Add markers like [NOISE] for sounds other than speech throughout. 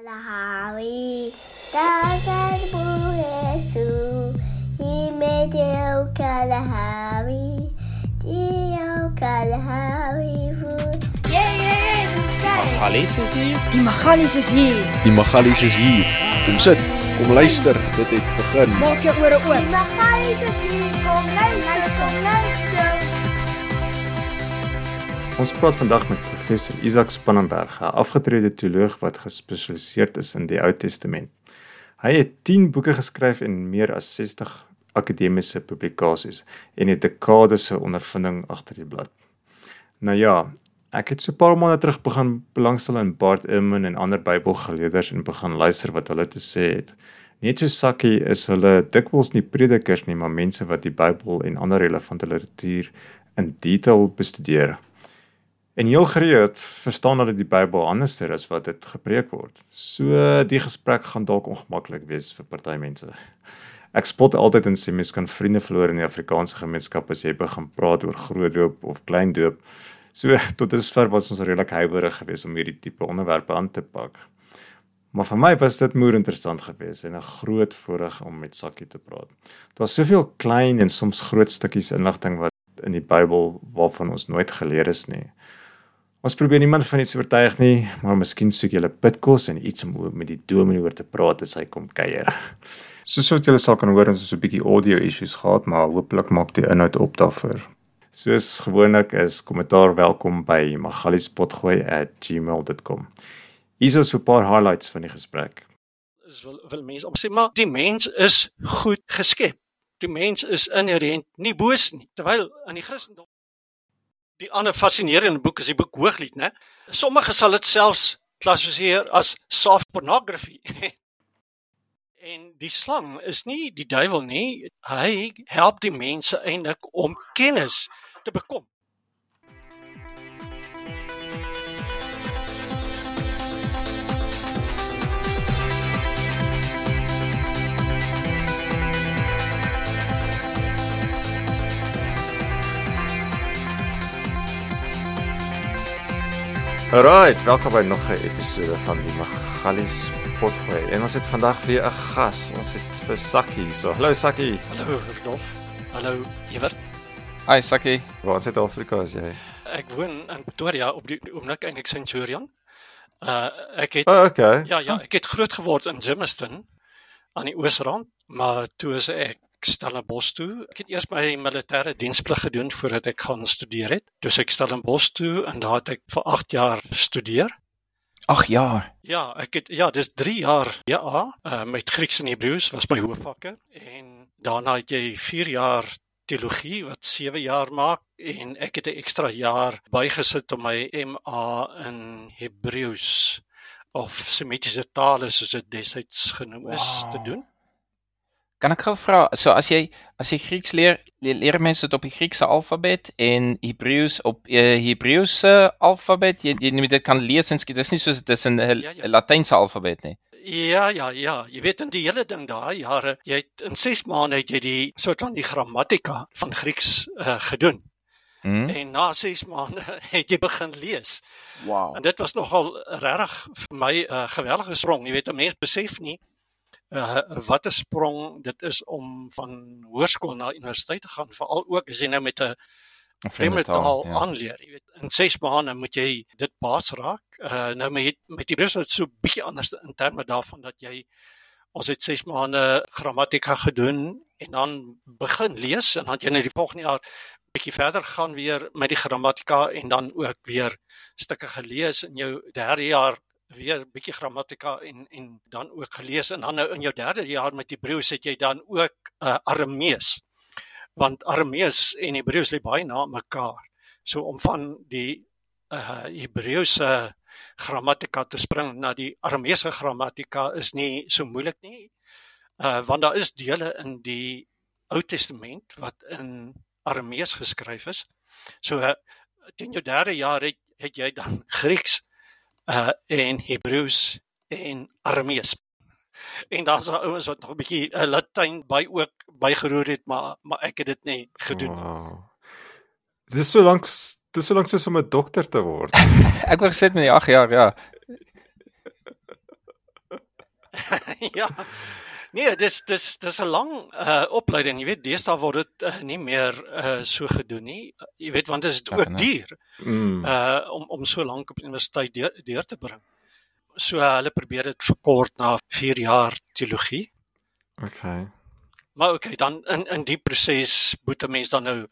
Kalahari, dasarmu Yesus, imejau Kalahari, dia Kalahari voet. Yeah, yeah, yeah, dis jy. Magalies is hier. Die Magalies is hier. Die Magalies is hier. Kom sit, kom luister, dit het begin. Maak jou ore Die oop. Magalies is hier, kom luister, kom luister. Ons praat vandag met professor Isak Spannenberg, 'n afgetrede teoloog wat gespesialiseer is in die Ou Testament. Hy het 10 boeke geskryf en meer as 60 akademiese publikasies en het dekades se ondervinding agter die blad. Nou ja, ek het so 'n paar maande terug begin belangstel in Bart Ehrman en ander Bybelgeleerders en begin luister wat hulle te sê het. Net so sakkie is hulle dikwels nie predikers nie, maar mense wat die Bybel en ander relevante literatuur in detail bestudeer. En heel gereeld verstaan hulle die Bybel anderster as wat dit gepreek word. So die gesprek gaan dalk ongemaklik wees vir party mense. Ek spot altyd en sê mens kan vriende verloor in die Afrikaanse gemeenskap as jy begin praat oor groot doop of klein doop. So [LAUGHS] tot dusver was ons redelik huiwerig geweest om hierdie tipe onderwerpe aan te pak. Maar vir my was dit moer interessant geweest en 'n groot voorreg om met Sakkie te praat. Daar's soveel klein en soms groot stukkies inligting wat in die Bybel waarvan ons nooit geleer is nie. Ons probeer niemand van iets oortuig nie, maar miskien soek jy 'n pitkos en iets om oor met die dominee oor te praat as hy kom kuier. Soos wat julle sal kan hoor, ons het so 'n bietjie audio issues gehad, maar hopelik maak die inhoud op daarvoor. Soos gewoonlik is kommentaar welkom by magaliespotgooi@gmail.com. Hier is so 'n paar highlights van die gesprek. is wil wil mense om sê maar die mens is goed geskep. Die mens is inherënt nie boos nie. Terwyl in die Christendom die ander fascinerende boek is die boek Hooglied, né? Sommige sal dit selfs klassifiseer as soft pornography. [LAUGHS] en die slang is nie die duiwel nie. Hy help die mense eintlik om kennis te bekom. Alright, welkom by nog 'n episode van die Magalies potgooi. En ons het vandag weer 'n gas. Ons het vir Sakkie hierso. Hallo Sakkie. Hallo Rudolf. Hallo Ewert. Hi Sakkie. Waar in Suid-Afrika is jy? Ek woon in Pretoria op die oomblik eintlik Centurion. Uh ek het oh, okay. ja ja, ek het groot geword in Germiston aan die Oosrand, maar toe is ek Stellenbosch toe. Ek het eers my militêre diensplig gedoen voordat ek gaan studeer het. Toe ek Stellenbosch toe en daar het ek vir 8 jaar studeer. Ag ja. Ja, ek het ja, dis 3 jaar ja, uh, met Grieks en Hebreëus was my hoofvakke en daarna het jy 4 jaar teologie wat 7 jaar maak en ek het 'n ekstra jaar bygesit om my MA in Hebreëus of Semitiese tale soos dit destyds genoem is Wow. te doen. Kan ek gou vra, so as jy as jy Grieks leer, le- leer mense dit op die Griekse alfabet en Hebreëus op uh, Hebreëse alfabet? Jy, jy moet dit kan lees en skryf. Dis nie soos dit is in 'n Ja, ja. Latynse alfabet nie. Ja, ja, ja. Jy weet in die hele ding daai jare, jy het in 6 maande het jy die soort van die grammatika van Grieks uh, gedoen. Hm? En na 6 maande [LAUGHS] het jy begin lees. Wow. En dit was nogal regtig vir my 'n uh, geweldige sprong. Jy weet, 'n mens besef nie uh wat 'n sprong dit is om van hoërskool na universiteit te gaan, veral ook as jy nou met 'n vreemde taal ja. aanleer. Jy weet, in 6 maande moet jy dit baas raak. Uh nou met met die Hebreëus is so bietjie anders in terme daarvan dat jy ons het 6 maande grammatika gedoen en dan begin lees en dan jy net die volgende jaar bietjie verder gaan weer met die grammatika en dan ook weer stukke gelees in jou derde jaar weer bietjie grammatika en en dan ook gelees en dan nou in jou derde jaar met Hebreëus het jy dan ook uh, Aramees want Aramees en Hebreëus lê baie na mekaar. So om van die uh Hebreëse grammatika te spring na die Arameese grammatika is nie so moeilik nie. Uh want daar is dele in die Ou Testament wat in Aramees geskryf is. So uh, teen jou derde jaar het het jy dan Grieks uh en Hebreëus en Aramees. En dan's daar ouens wat nog 'n bietjie uh, Latyn by ook bygeroer het, maar maar ek het dit nie gedoen. nie. Wow. Dit is so lank dit is so lank soos om 'n dokter te word. [LAUGHS] Ek wou gesê met die 8 jaar, ja. [LAUGHS] ja. Nee, dis dis dis 'n lang uh opleiding, jy weet, deesdae word dit uh, nie meer uh so gedoen nie. Jy weet want dit is ook duur. Mm. Uh om om so lank op universiteit deur, deur te bring. So uh, hulle probeer dit verkort na 4 jaar teologie. Okay. Maar okay, dan in in die proses moet 'n mens dan nou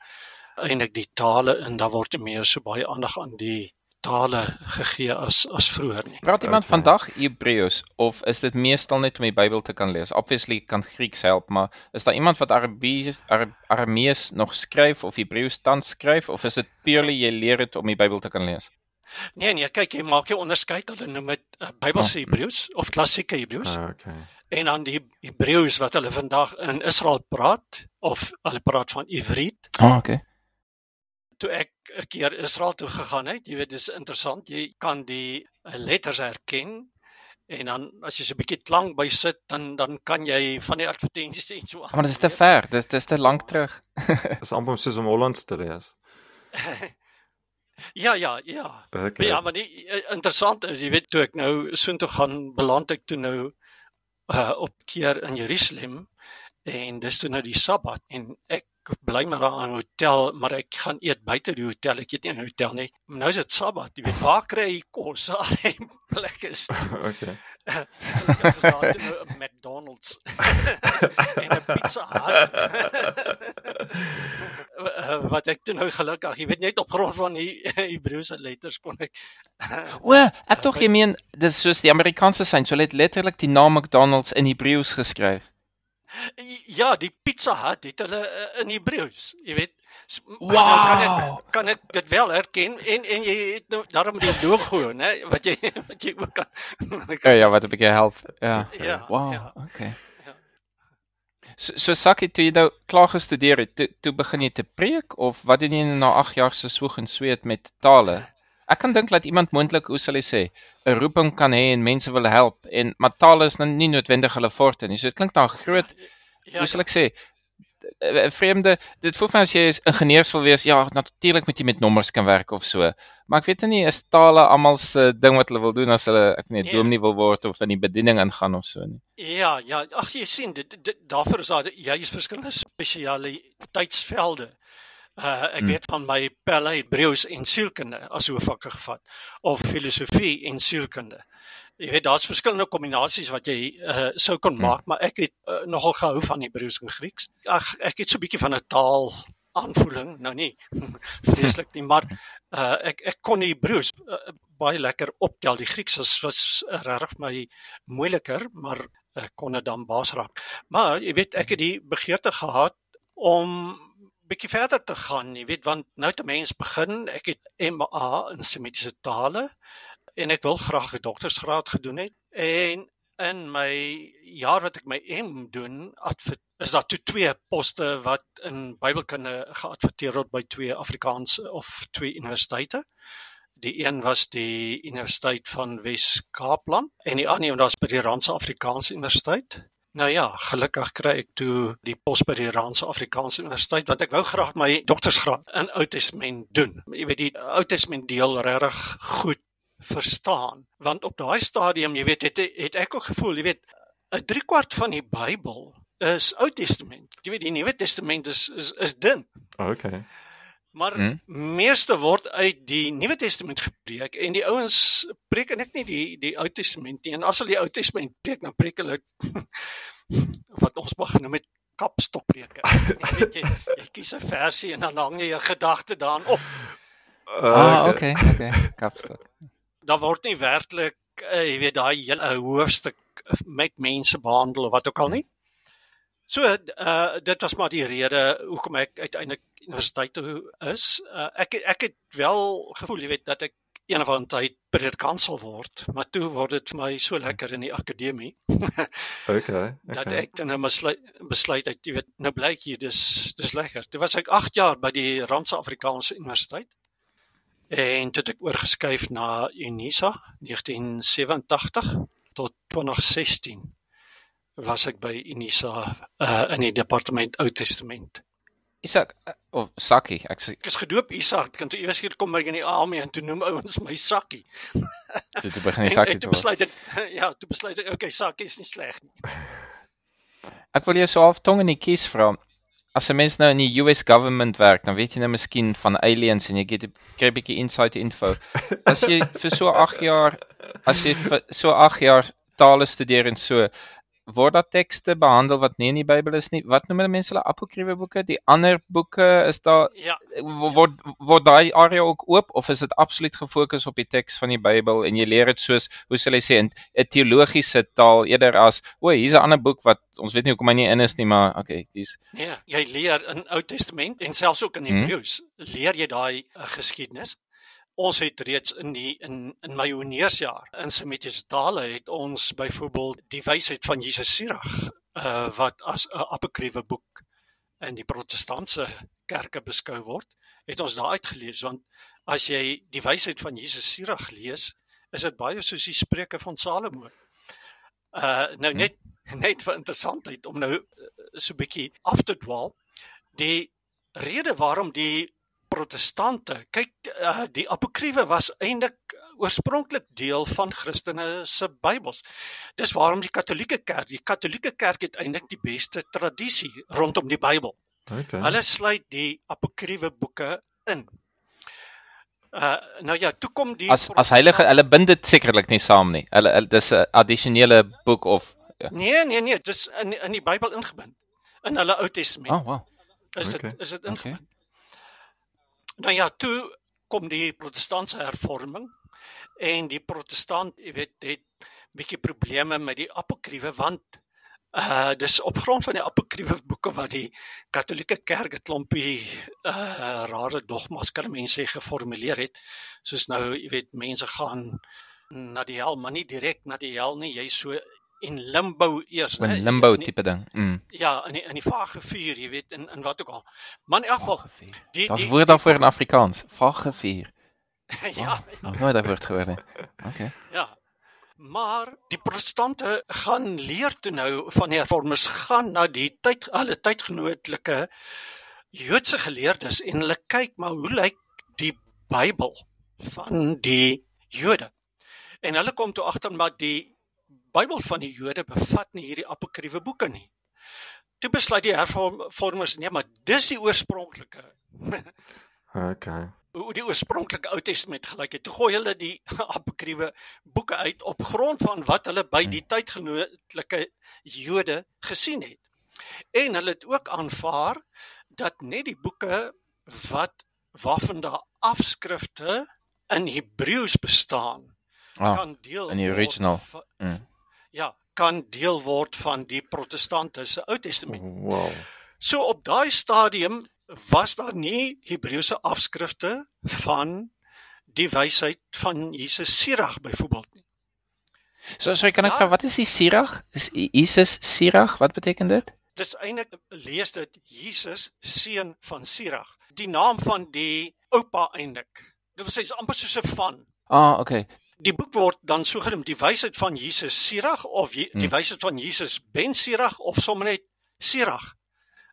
eintlik die tale in, dan word jy meer so baie aandag aan die tale gegee as as vroeër nie. Praat iemand Okay. vandag Hebreëus of is dit meestal net om die Bybel te kan lees? Obviously kan Grieks help, maar is daar iemand wat Arabies Ara- Aramees nog skryf of Hebreëus tans skryf of is dit purely jy leer dit om die Bybel te kan lees? Nee nee, kyk jy maak jy onderskeid hulle noem dit uh, Bybelse Oh. Hebreëus of klassieke Hebreëus Ah, okay. en dan die Hebreëus wat hulle vandag in Israel praat of hulle praat van Ivriet. Ah, oh, okay. Toe ek 'n keer Israel toe gegaan het, jy weet dis interessant, jy kan die uh, letters herken en dan as jy so 'n bietjie klank by sit dan dan kan jy van die advertensies en so aan. Maar dit is te ver, dit is dis te lank terug. [LAUGHS] Dis amper soos om Hollands te lees. [LAUGHS] Ja ja ja. Okay. Ja, maar die uh, interessant is, jy weet toe ek nou soontoe gaan beland ek toe nou uh op keer in Jerusalem en dis toe nou die Sabbat en ek bly maar daar in 'n hotel, maar ek gaan eet buite die hotel. Ek eet nie in 'n hotel nie. Maar nou is dit Sabbat. Jy weet waar kry jy kos? [LAUGHS] Al die plekke is [LAUGHS] okay. Ek was daar toe nou 'n McDonald's [LAUGHS] en 'n Pizza Hut. Wat ek toe nou gelukkig, jy weet net op grond van die Hebreëse letters kon ek O, ek tog jy meen dis soos die Amerikaanse sein, so hulle het letterlik die naam McDonald's in Hebreëus geskryf. Ja, die Pizza Hut het hulle uh, in Hebreëus, jy weet. Wow. nou Kan ek kan ek dit wel herken en en jy het nou daarom die logo, né, wat jy wat jy ook kan. [LAUGHS] Ja, ja, wat 'n bietjie help. Ja. Ja, Wow, ja. okay. Ja. So so Sakkie, toe jy nou klaar gestudeer het, toe, toe begin jy te preek of wat doen jy nou na 8 jaar se swoeg en sweet met tale? Ek kan dink dat iemand moontlik, hoe sal ek sê, 'n roeping kan hê en mense wil help en maar tale is nou nie noodwendig hulle forte nie. So dit klink na 'n groot, Ja, hoe sal ek sê, 'n vreemde, dit voel vir my as jy is ingenieurs wil wees, ja, natuurlik moet jy met nommers kan werk of so. Maar ek weet nie is tale almal se ding wat hulle wil doen as hulle ek weet Nee. dominee wil word of in die bediening ingaan of so nie. Ja, ja, ag jy sien dit, dit daarvoor is daar juis verskillende spesialiteitsvelde. Uh ek Hmm. weet van my pelle Hebreëus en sielkunde as hoofvakke gevat of filosofie en sielkunde. Jy weet daar's verskillende kombinasies wat jy uh sou kon Hmm. maak, maar ek het uh, nogal gehou van Hebreëus en Grieks. Ag ek het so 'n bietjie van 'n taal aanvoeling, nou nie [LAUGHS] vreeslik nie, maar uh ek ek kon die Hebreëus uh, baie lekker optel. Die Grieks was was regtig my moeiliker, maar ek kon dit dan baas raak. Maar jy weet ek het die begeerte gehad om bietjie verder te gaan, jy weet want nou te mens begin, ek het MA in Semitiese tale en ek wil graag 'n doktorsgraad gedoen het en in my jaar wat ek my M doen, adver- is daar toe twee poste wat in Bybelkunde geadverteer word by twee Afrikaanse of twee universiteite. Die een was die Universiteit van Wes-Kaapland en die ander was by die Randse Afrikaanse Universiteit. Nou ja, gelukkig kry ek toe die pos by die Randse Afrikaanse Universiteit want ek wou graag my doktorsgraad in Ou Testament doen. Jy weet die Ou Testament deel regtig goed verstaan want op daai stadium jy weet het, het ek ook gevoel jy weet 'n 3 kwart van die Bybel is Ou Testament jy weet die Nuwe Testament is is is dun Okay. Maar Hmm. meeste word uit die Nuwe Testament gepreek en die ouens preek net nie die die Ou Testament nie en as hulle die Ou Testament preek dan preek hulle [LAUGHS] wat ons mag genoem het kapstokpreke [LAUGHS] jy weet jy, jy kies 'n versie en dan hang jy 'n gedagte daarin op Ah, okay, okay. [LAUGHS] Kapstok. daar word nie werklik uh, jy weet daai hele hoofstuk met mense behandel of wat ook al nie. So uh dit was maar die rede hoekom ek uiteindelik universiteit toe is. Uh, ek ek het wel gevoel jy weet dat ek een ander tyd predikant sal word, maar toe word dit vir my so lekker in die akademie [LAUGHS] Okay. dat okay. ek dan nou besluit besluit het jy weet nou blyk hier dis dis lekker. Toe was ek 8 jaar by die Randse Afrikaanse Universiteit en toe het ek oorgeskuif na Unisa 1987 tot 2016 was ek by Unisa uh, in die departement Ou Testament. Isak uh, of Sakkie, ek sê Ek is gedoop Isak, kan toe eers hier kom by in die army en toe noem ouens my Sakkie. [LAUGHS] dit te begin die Sakkie toe besluit ek [LAUGHS] ja, toe besluit ek okay, Sakkie is nie sleg nie. [LAUGHS] Ek wil jou so half tong in die kies vra. As 'n mens nou in die US government werk, dan weet jy nou miskien van aliens en jy get 'n kry 'n bietjie inside info. As jy vir so 8 jaar as jy vir so 8 jaar tale studeer en so word daar tekste behandel wat nie in die Bybel is nie. Wat noem hulle mense hulle apokryfe boeke? Die ander boeke is daar Ja, word word daai area ook oop of is dit absoluut gefokus op die teks van die Bybel en jy leer dit soos hoe sal jy sê in 'n teologiese taal eerder as o, hier's 'n ander boek wat ons weet nie hoekom hy nie in is nie, maar okay, dis nee, jy leer in Ou Testament en selfs ook in Hmm. Hebreëus leer jy daai uh, geskiedenis. Ons het reeds in die in in my honeursjaar in Semitiese tale het ons byvoorbeeld die wysheid van Jesus Sirach uh wat as 'n apokryfe boek in die protestantse kerke beskou word, het ons daar uitgelees want as jy die wysheid van Jesus Sirach lees, is dit baie soos die spreuke van Salomo. Uh nou net net vir interessantheid om nou uh, so 'n bietjie af te dwaal. Die rede waarom die protestante, kyk uh, die apokryfe was eintlik oorspronklik deel van Christene se Bybels. Dis waarom die Katolieke Kerk, die Katolieke Kerk het eintlik die beste tradisie rondom die Bybel. Okay. Hulle sluit die apokryfe boeke in. Uh nou ja, toe kom die as as heilige hulle bind dit sekerlik nie saam nie. Hulle, hulle dis 'n addisionele boek of ja. Nee, nee, nee, dis in in die Bybel ingebind. In hulle Ou Testament. Oh, wow. is dit Okay. is dit Okay. Nou ja, toe kom die protestantse hervorming en die protestant, jy weet, het bietjie probleme met die apokryfe want uh dis op grond van die apokryfe boeke wat die Katolieke Kerk 'n klompie uh rare dogmas kan mense geformuleer het. Soos nou, jy weet, mense gaan na die hel, maar nie direk na die hel nie, jy so in limbo eers, 'n né? limbo In die- tipe ding. Mm. Ja, in die, in die vage vuur, jy weet, in in wat ook al. Maar in elk geval, die Daar's die woord daarvoor in Afrikaans. Vagevuur. [LAUGHS] ja, Nog nooit daai woord gehoor nie. Okay. ja. Maar die protestante gaan leer toe nou van die hervormers gaan na die tyd hulle tydgenootlike Joodse geleerdes en hulle kyk maar hoe lyk die Bybel van die Jode. En hulle kom toe agter maar die Bybel van die Jode bevat nie hierdie apokryfe boeke nie. Toe besluit die hervormers nee, maar dis die oorspronklike [LAUGHS] Okay. hoe die oorspronklike Ou Testament gelyk het. Toe gooi hulle die [LAUGHS] apokryfe boeke uit op grond van wat hulle by die tydgenootlike Jode gesien het. En hulle het ook aanvaar dat net die boeke wat waarvan daar afskrifte in Hebreëus bestaan Ah, kan deel in die original. va- mm. Ja, kan deel word van die protestante se Ou Testament. Wow. So op daai stadium was daar nie Hebreëse afskrifte van die wysheid van Jesus Sirach byvoorbeeld nie. So so kan ek Ja. vra wat is die Sirach? Is Jesus Sirach? Wat beteken dit? Dis eintlik lees dit Jesus seun van Sirach, die naam van die oupa eintlik. Dit wil sê is amper soos 'n van. Ah, okay. Die boek word dan so genoem die wysheid van Jesus Sirach of Je die Hmm. wysheid van Jesus ben Sirach of sommer net Sirach.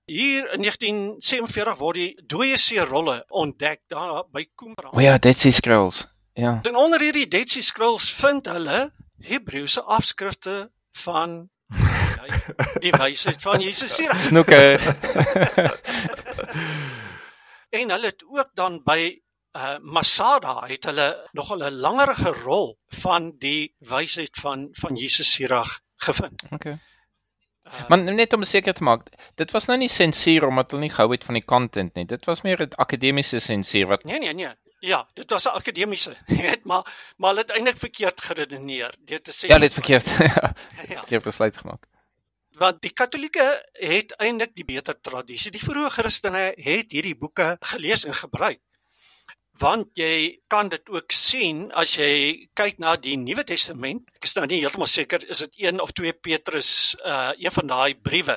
Hier in 1947 word die dooie see rolle ontdek daar by Qumran. O ja, Dead Sea Scrolls. Ja. En onder hierdie Dead Sea Scrolls vind hulle Hebreëse afskrifte van die, [LAUGHS] die wysheid van Jesus Sirach. Snoeke. [LAUGHS] En hulle het ook dan by uh Masada het hulle nog 'n langerige rol van die wysheid van van Jesus Sirach gevind. okay. Uh, Maar net om seker te maak, dit was nou nie sensuur omdat hulle nie gehou het van die content nie. Dit was meer 'n akademiese sensuur wat nee nee nee. Ja, dit was 'n akademiese, [LAUGHS] weet, maar maar hulle het eintlik verkeerd geredeneer deur te sê Ja, dit verkeerd. [LAUGHS] Ja, verkeerd besluit gemaak. want die Katolieke het eintlik die beter tradisie. Die vroeë Christene het hierdie boeke gelees en gebruik. Want jy kan dit ook sien as jy kyk na die Nuwe Testament. Ek is nou nie heeltemal seker is dit 1 of 2 Petrus uh een van daai briewe.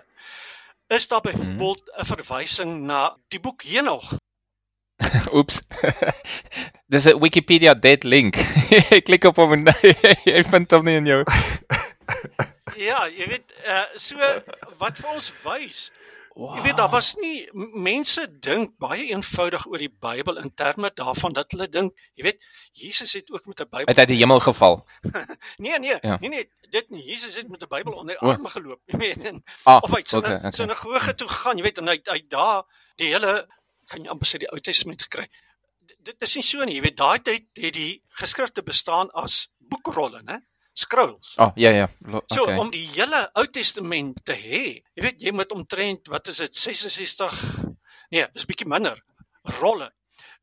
Is daar byvoorbeeld 'n verwysing na die boek Henog? [LAUGHS] Oeps. [LAUGHS] Dis 'n Wikipedia dead link. [LAUGHS] Ek klik op hom en jy vind hom nie in jou. Ja, jy weet uh so wat vir ons wys Wow. Jy weet daar was nie mense dink baie eenvoudig oor die Bybel in terme daarvan dat hulle dink, jy weet, Jesus het ook met 'n Bybel uit uit die hemel geval. [LAUGHS] Nee nee, Ja. nee nee, dit nie. Jesus het met 'n Bybel onder die O. arme geloop, jy weet. En, Ah, of hy het okay, okay, okay. sinagoge toe gegaan, jy weet, en hy hy daar die hele kan jy amper sê die Ou Testament gekry. D- Dit is nie so nie, jy weet, daai tyd het die geskrifte bestaan as boekrolle, né? Scrolls. Oh, ja ja. Lo- So Okay. om die hele Ou Testament te hê, jy weet, jy moet omtrent wat is dit 66 nee, is bietjie minder rolle.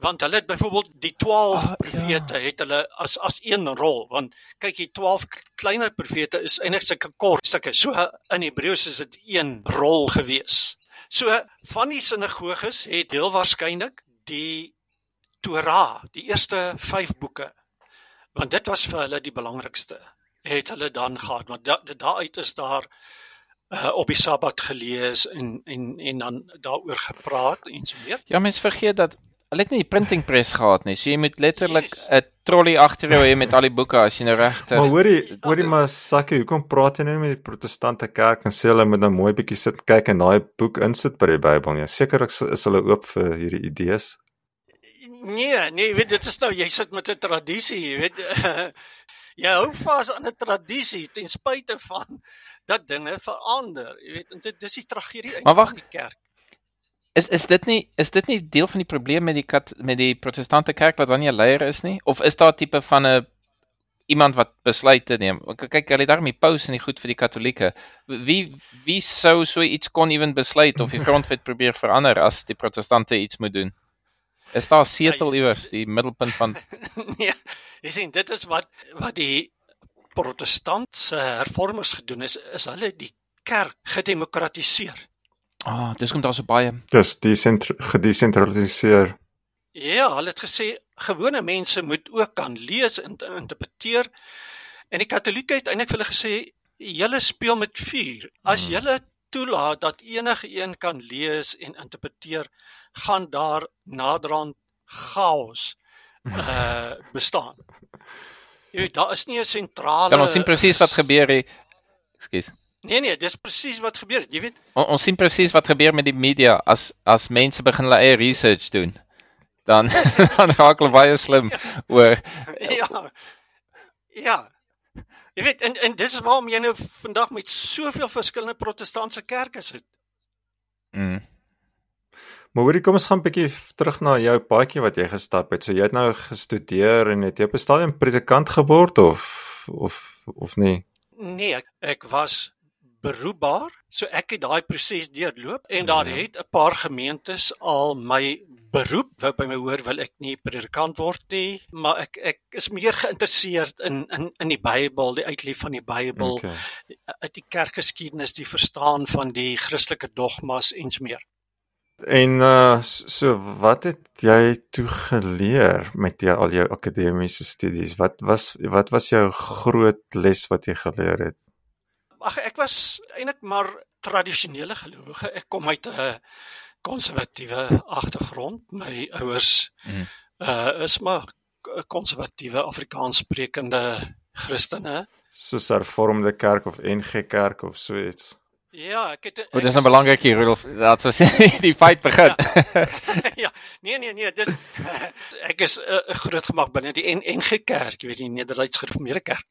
Want hulle het byvoorbeeld die 12 Ah, ja. profete het hulle as as een rol, want kyk die 12 kleiner profete is eintlik sulke kort stukke. So in Hebreëus is dit een rol gewees. So van die sinagoges het heel waarskynlik die Torah, die eerste 5 boeke. Want dit was vir hulle die belangrikste het hulle dan gehad want da, daaruit is daar uh, op die Sabbat gelees en en en dan daaroor gepraat en so meer. Ja, mense vergeet dat hulle het nie die printing press gehad nie. So jy moet letterlik Yes. 'n trolley agter jou hê met al die boeke as jy nou regtig. Maar hoorie, hoorie maar Sakke, hoekom praat jy nou met die protestante kerk en sê hulle moet nou mooi bietjie sit kyk en daai boek insit by die Bybel nie? Sekerlik is is hulle oop vir hierdie idees. Nee, nee, weet dit is nou jy sit met 'n tradisie, jy weet. [LAUGHS] jy hou vas aan 'n tradisie ten spyte van dat dinge verander, jy weet. En dit dis die tragedie eintlik van die kerk. Is is dit nie is dit nie deel van die probleem met die kat, met die protestante kerk wat dan nie 'n leier is nie? Of is daar tipe van 'n iemand wat besluite neem? Kyk, hulle daarmee paus en die goed vir die katolieke. Wie wie sou so iets kon ewen besluit of die [LAUGHS] grondwet probeer verander as die protestante iets moet doen? Is daar 'n setel iewers, die middelpunt van nee, [LAUGHS] jy sien dit is wat wat die protestantse hervormers gedoen is, is hulle die kerk gedemokratiseer. Ah, dis kom daar so baie. Dis desentr- gedesentraliseer. Ja, hulle het gesê gewone mense moet ook kan lees en interpreteer. En die Katolieke het eintlik vir hulle gesê julle speel met vuur. As Hmm. julle toelaat dat enige een kan lees en interpreteer, gaan daar naderhand chaos uh [LAUGHS] bestaan. Jy weet, daar is nie 'n sentrale Kan ons sien presies wat gebeur hier. Ekskuus. Nee nee, dis presies wat gebeur. Jy weet, On, ons sien presies wat gebeur met die media as as mense begin hulle eie research doen. Dan [LAUGHS] dan raak hulle baie slim oor ja. Ja. Jy weet en en dis is waarom jy nou vandag met soveel verskillende protestantse kerke sit. mm, Maar hoorie, kom ons gaan 'n bietjie terug na jou paadjie wat jy gestap het. So jy het nou gestudeer en het jy op 'n stadium predikant geword of of of nie? Nee, ek, ek was beroepbaar, so ek het daai proses deurloop en daar Ja. het 'n paar gemeentes al my beroep wou by my hoor wil ek nie predikant word nie, maar ek ek is meer geïnteresseerd in in in die Bybel, die uitleef van die Bybel, Okay. uit die kerkgeskiedenis, die verstaan van die Christelike dogmas en so meer. En uh so wat het jy toe geleer met jou al jou akademiese studies? Wat was wat was jou groot les wat jy geleer het? Ag ek was eintlik maar tradisionele gelowige. Ek kom uit 'n konservatiewe agtergrond. My ouers Mm. uh is maar konservatiewe Afrikaans sprekende Christene. Soos hervormde kerk of NG Kerk of so iets. Ja, ek het O, ek dis is- 'n belangrik hier Rudolf. Dat was [LAUGHS] die fight begin. [LAUGHS] ja, nee nee nee, dis [LAUGHS] ek is uh, groot gemaak binne die NG Kerk, jy weet die Nederduits Gereformeerde Kerk.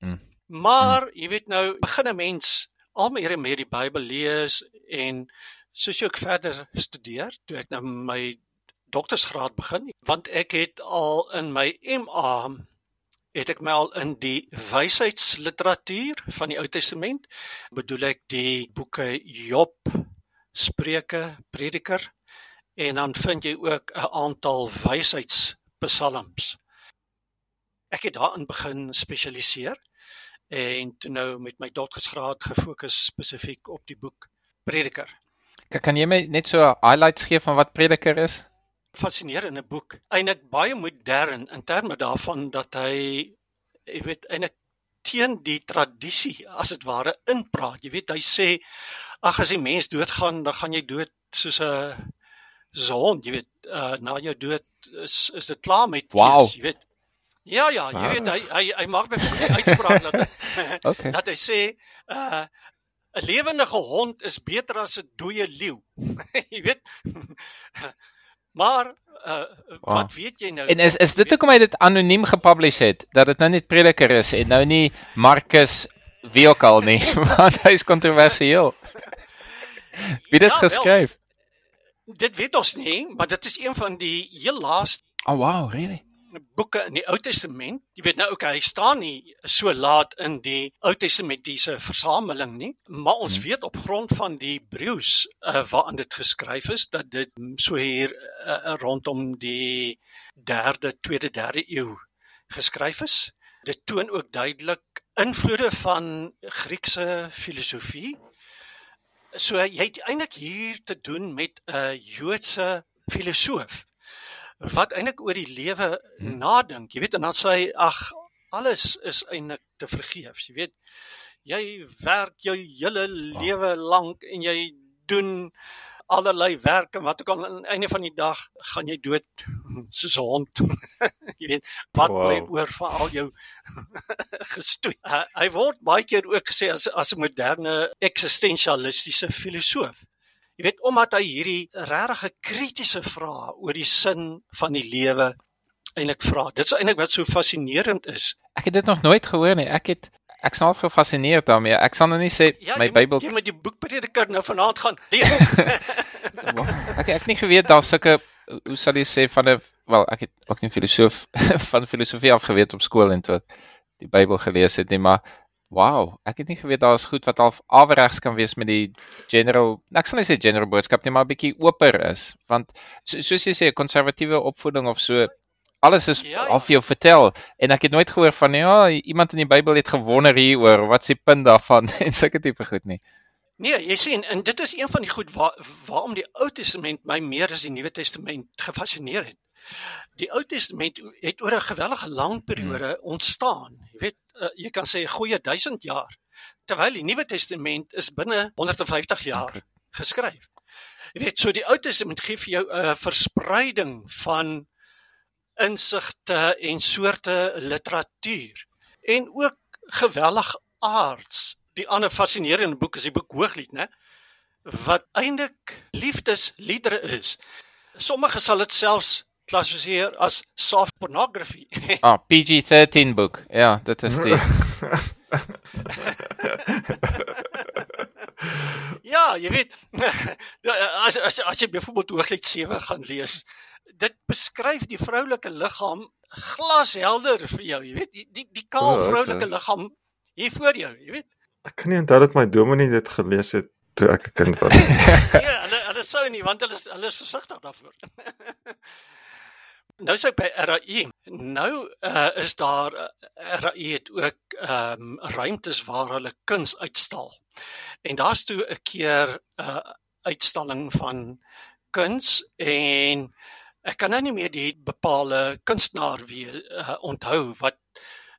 Mm. Maar jy weet nou, begin 'n mens al meer en meer die Bybel lees en soos ook verder studeer, toe ek nou my doktorsgraad begin, want ek het al in my MA het ek my al in die wysheidsliteratuur van die Ou Testament, bedoel ek die boeke Job, Spreuke, Prediker en dan vind jy ook 'n aantal wysheidspsalms. Ek het daarin begin spesialiseer en toe nou met my doktorsgraad gefokus spesifiek op die boek Prediker. Kan- jy my net so highlights gee van wat prediker is? Fascinerende boek. Eintlik baie modern in terme daarvan dat hy jy weet eintlik teen die tradisie as dit ware inpraat. Jy weet hy sê ag as die mens doodgaan, dan gaan jy dood soos 'n soos 'n hond, jy weet, uh, na jou dood is is dit klaar met Wow. jy weet. Ja ja, jy Wow. weet hy hy hy maak die uitspraak dat hy, [LAUGHS] Okay. [LAUGHS] dat hy sê uh 'n Lewendige hond is beter as 'n dooie leeu. [LAUGHS] jy weet. [LAUGHS] maar uh, wat wow. weet jy nou? En is is dit hoekom hy dit anoniem gepublish het dat dit nou net prediker is en nou nie Marcus wie ook al nie, [LAUGHS] want hy is kontroversieel. Wie dit ja, geskryf? Wel, dit weet ons nie, maar dit is een van die heel laaste Oh wow, really? Boeke in die Ou Testament. Jy weet nou okay, hy staan nie so laat in die Ou Testamentiese versameling nie, maar ons hmm. weet op grond van die Hebreëus uh, waarin dit geskryf is dat dit so hier uh, rondom die 3de, 2de, 3de eeu geskryf is. Dit toon ook duidelik invloede van Griekse filosofie. So jy het eintlik hier te doen met 'n Joodse filosoof wat eintlik oor die lewe hmm. nadink. Jy weet en dan sê hy ag alles is eintlik te vergeef. Jy weet jy werk jou hele lewe lank en jy doen allerlei werk en wat ook al aan die einde van die dag gaan jy dood [LAUGHS] soos 'n hond. [LAUGHS] jy weet wat wow. bly oor van al jou [LAUGHS] gestoei. Uh, hy word baie keer ook gesê as as 'n moderne eksistensialistiese filosoof. Jy weet omdat hy hierdie regtig kritiese vrae oor die sin van die lewe eintlik vra. Dit is eintlik wat so fascinerend is. Ek het dit nog nooit gehoor nie. Ek het ek sal gefascineer daarmee. Ek sal nou nie sê ja, my Bybel jy moet die boek prediker nou vanaand gaan lees. [LAUGHS] ek ek nie geweet daar sulke hoe sal jy sê van 'n wel ek het ook nie filosoof [LAUGHS] van filosofie af geweet op skool en toe die Bybel gelees het nie, maar Wow, ek het nie geweet daar is goed wat al afregs kan wees met die general, ek sal nie sê general boodskap nie, maar 'n bietjie oper is, want so, soos jy sê, konservatiewe opvoeding of so, alles is ja, ja. of jou vertel en ek het nooit gehoor van ja, iemand in die Bybel het gewonder hieroor, wat s'e punt daarvan [LAUGHS] en sulke tipe goed nie. Nee, jy sien, en dit is een van die goed waar waarom die Ou Testament my meer as die Nuwe Testament gefassineer het. Die Ou Testament het oor 'n gewellige lang periode ontstaan. Jy weet, uh, jy kan sê 'n goeie 1000 jaar. Terwyl die Nuwe Testament is binne 150 jaar geskryf. Jy weet, so die Ou Testament gee vir jou 'n verspreiding van insigte en soorte literatuur en ook gewellig aards. Die ander fascinerende boek is die boek Hooglied, né? Wat eintlik liefdesliedere is. Sommige sal dit selfs klassifiseer as soft pornography. ah, PG-13 boek. Ja, dit is die. [LAUGHS] ja, jy weet [LAUGHS] as as as jy byvoorbeeld Hooglied 7 gaan lees, dit beskryf die vroulike liggaam glashelder vir jou, jy weet, die die, die kaal oh, vroulike okay. liggaam hier voor jou, jy weet. Ek kan nie onthou dat my dominee dit gelees het toe ek 'n kind was. ja, [LAUGHS] hulle hulle sou nie want hulle is hulle is versigtig daarvoor. Nou sê by RAI, nou uh, is daar uh, eh, RAI het ook ehm um, ruimtes waar hulle kuns uitstal. En daar's toe 'n keer 'n uh, uitstalling van kuns en ek kan nou nie meer die bepaalde kunstenaar wie uh, onthou wat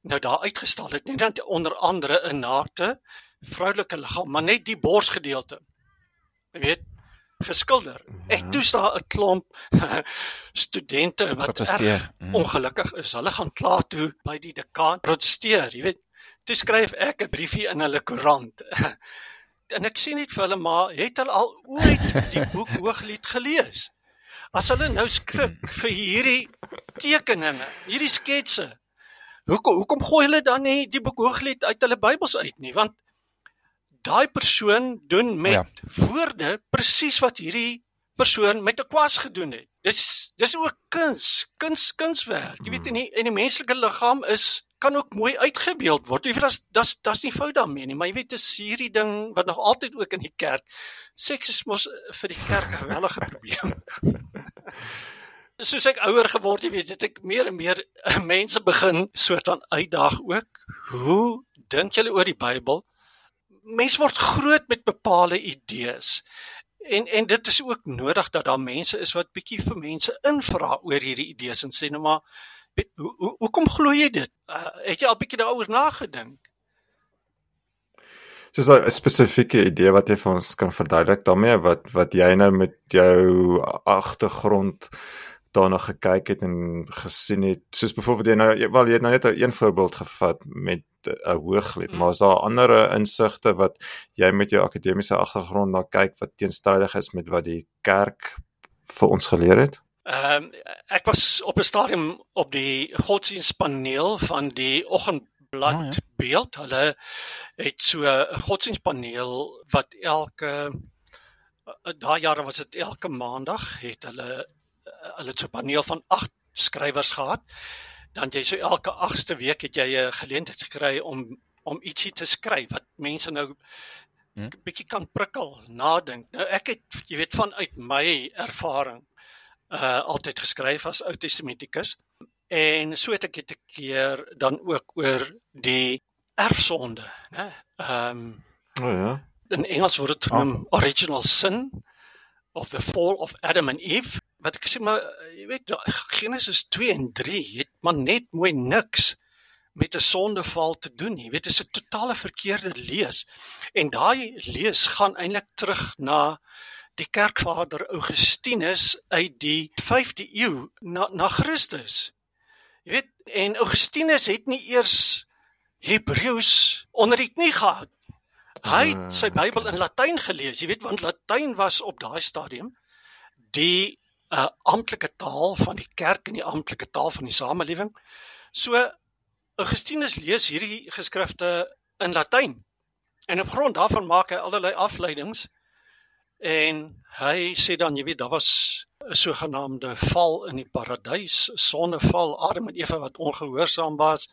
nou daar uitgestal het nie, dan onder andere 'n naakte vroulike liggaam, maar net die borsgedeelte. Jy weet, geskilder. Ek ja. toe staan 'n klomp [LAUGHS] studente wat erg mm. ongelukkig is. Hulle gaan kla toe by die dekaan protesteer, jy weet. Toe skryf ek 'n briefie in hulle koerant. [LAUGHS] en ek sien net vir hulle maar het hulle al ooit die boek Hooglied gelees? As hulle nou skrik vir hierdie tekeninge, hierdie sketse. Hoekom hoekom gooi hulle dan nie die boek Hooglied uit hulle Bybels uit nie? Want daai persoon doen met ja. woorde presies wat hierdie persoon met 'n kwas gedoen het. Dis dis ook kuns, kuns kunswerk. Jy weet in die, in die menslike liggaam is kan ook mooi uitgebeeld word. Jy weet daar's daar's daar's nie fout daarmee nie, maar jy weet dis hierdie ding wat nog altyd ook in die kerk seks is mos vir die kerk 'n gewellige [LAUGHS] probleem. Soos ek ouer geword het, weet ek meer en meer mense begin soort van uitdaag ook. Hoe dink julle oor die Bybel? Mens word groot met bepaalde idees. En en dit is ook nodig dat daar mense is wat bietjie vir mense invra oor hierdie idees en sê nou maar weet hoe hoe hoekom glo jy dit? Uh, het jy al bietjie daaroor nagedink? Dis 'n spesifieke idee wat jy vir ons kan verduidelik daarmee wat wat jy nou met jou agtergrond daarna gekyk het en gesien het soos byvoorbeeld jy nou wel jy het nou net 'n voorbeeld gevat met 'n hooglid mm. maar is daar ander insigte wat jy met jou akademiese agtergrond na kyk wat teenstrydig is met wat die kerk vir ons geleer het Ehm um, ek was op 'n stadium op die godsdienstpaneel van die oggendblad oh, ja. beeld. Hulle het so 'n godsdienstpaneel wat elke uh, daai jare was dit elke maandag het hulle hulle so 'n paneel van 8 skrywers gehad. Dan jy so elke 8ste week het jy 'n geleentheid gekry om om ietsie te skryf wat mense nou 'n hmm? bietjie kan prikkel, nadink. Nou ek het jy weet vanuit my ervaring uh altyd geskryf as Ou Testamentikus en so het ek dit 'n keer dan ook oor die erfsonde, né? Ehm um, O oh, ja. In Engels word dit genoem oh. original sin of the fall of Adam and Eve. Wat ek sê maar jy weet Genesis 2 en 3 het maar net mooi niks met 'n sondeval te doen nie. Jy weet dit is 'n totale verkeerde lees. En daai lees gaan eintlik terug na die kerkvader Augustinus uit die 5de eeu na na Christus. Jy weet, en Augustinus het nie eers Hebreëus onder die knie gehad. Hy het sy Bybel in Latyn gelees, jy weet, want Latyn was op daai stadium die uh, amptelike taal van die kerk en die amptelike taal van die samelewing. So Augustinus lees hierdie geskrifte in Latyn. En op grond daarvan maak hy allerlei afleidings En hy sê dan jy weet daar was 'n sogenaamde val in die paradys, sonneval, Adam en Eva wat ongehoorsaam was.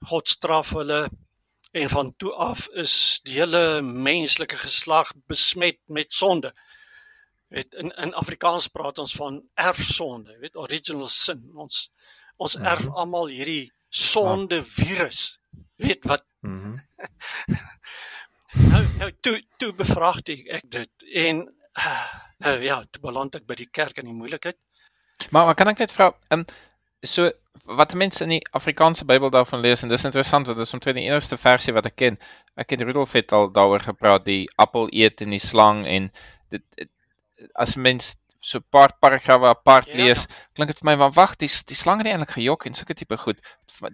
God straf hulle en van toe af is die hele menslike geslag besmet met sonde. Weet in in Afrikaans praat ons van erfsonde, weet original sin. Ons ons erf mm -hmm. almal hierdie sonde virus. Weet wat? Mhm. Mm [LAUGHS] nou nou toe toe bevraagtig ek dit en nou ja, toe beland ek by die kerk in die moeilikheid. Maar maar kan ek net vra, ehm um, so wat mense in die Afrikaanse Bybel daarvan lees en dis interessant want dit is omtrent die enigste versie wat ek ken. Ek het Rudolf het al daaroor gepraat die appel eet en die slang en dit, dit as mens so 'n paar paragrawe apart ja, lees, klink dit vir my van wag, die die slang het eintlik gejok en sulke tipe goed.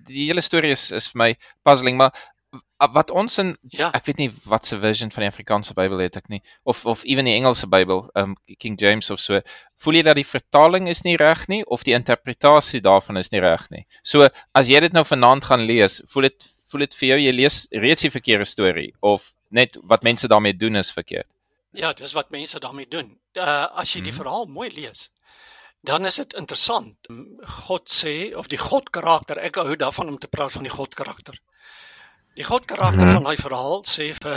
Die hele storie is is vir my puzzling, maar wat ons in ja. ek weet nie wat se version van die Afrikaanse Bybel het ek nie of of ewen die Engelse Bybel um King James of so voel jy dat die vertaling is nie reg nie of die interpretasie daarvan is nie reg nie so as jy dit nou vanaand gaan lees voel dit voel dit vir jou jy lees reeds die verkeerde storie of net wat mense daarmee doen is verkeerd ja dis wat mense daarmee doen uh, as jy die hmm. verhaal mooi lees dan is dit interessant God sê of die God karakter ek hou daarvan om te praat van die God karakter Die God karakter hmm. van daai verhaal sê vir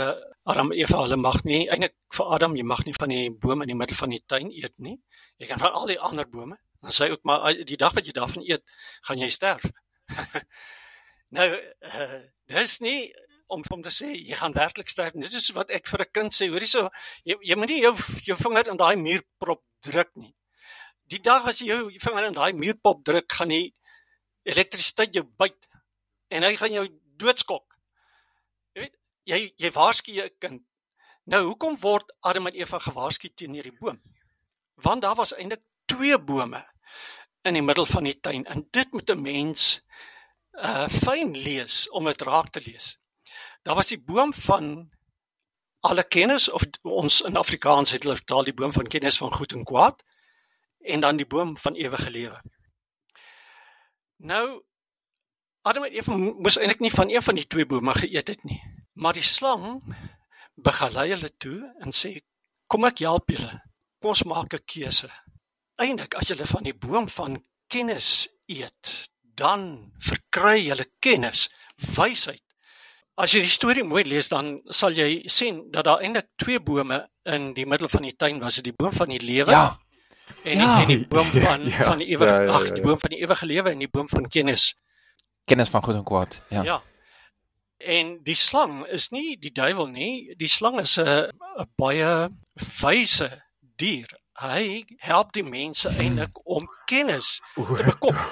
Adam en Eva hulle mag nie eintlik vir Adam jy mag nie van die boom in die middel van die tuin eet nie. Jy kan van al die ander bome. Dan sê hy ook maar die dag wat jy daarvan eet, gaan jy sterf. [LAUGHS] nou uh, dis nie om om te sê jy gaan werklik sterf. Dit is wat ek vir 'n kind sê. Hoorie so jy jy moenie jou jou vinger in daai muurprop druk nie. Die dag as jy jou vinger in daai muurprop druk, gaan die elektrisiteit jou byt en hy gaan jou doodskok jy jy waarsku jou kind. Nou hoekom word Adam en Eva gewaarsku teen hierdie boom? Want daar was eintlik twee bome in die middel van die tuin en dit moet 'n mens uh fyn lees om dit raak te lees. Daar was die boom van alle kennis of ons in Afrikaans het hulle vertaal die boom van kennis van goed en kwaad en dan die boom van ewige lewe. Nou Adam en Eva moes eintlik nie van een van die twee bome geëet het nie. Maar die slang begelei hulle toe en sê: "Kom ek help julle. Kom ons maak 'n keuse. Eindelik as julle van die boom van kennis eet, dan verkry julle kennis, wysheid. As jy die storie mooi lees, dan sal jy sien dat daar eintlik twee bome in die middel van die tuin was, die boom van die lewe. Ja. En die, ja. en die boom [LAUGHS] van ja. van die ewige ja, ja, ja. ag, die boom van die ewige lewe en die boom van kennis. Kennis van goed en kwaad. Ja. Ja. En die slang is nie die duiwel nie. Die slang is 'n baie wyse dier. Hy help die mense eintlik om kennis te bekom. [LAUGHS]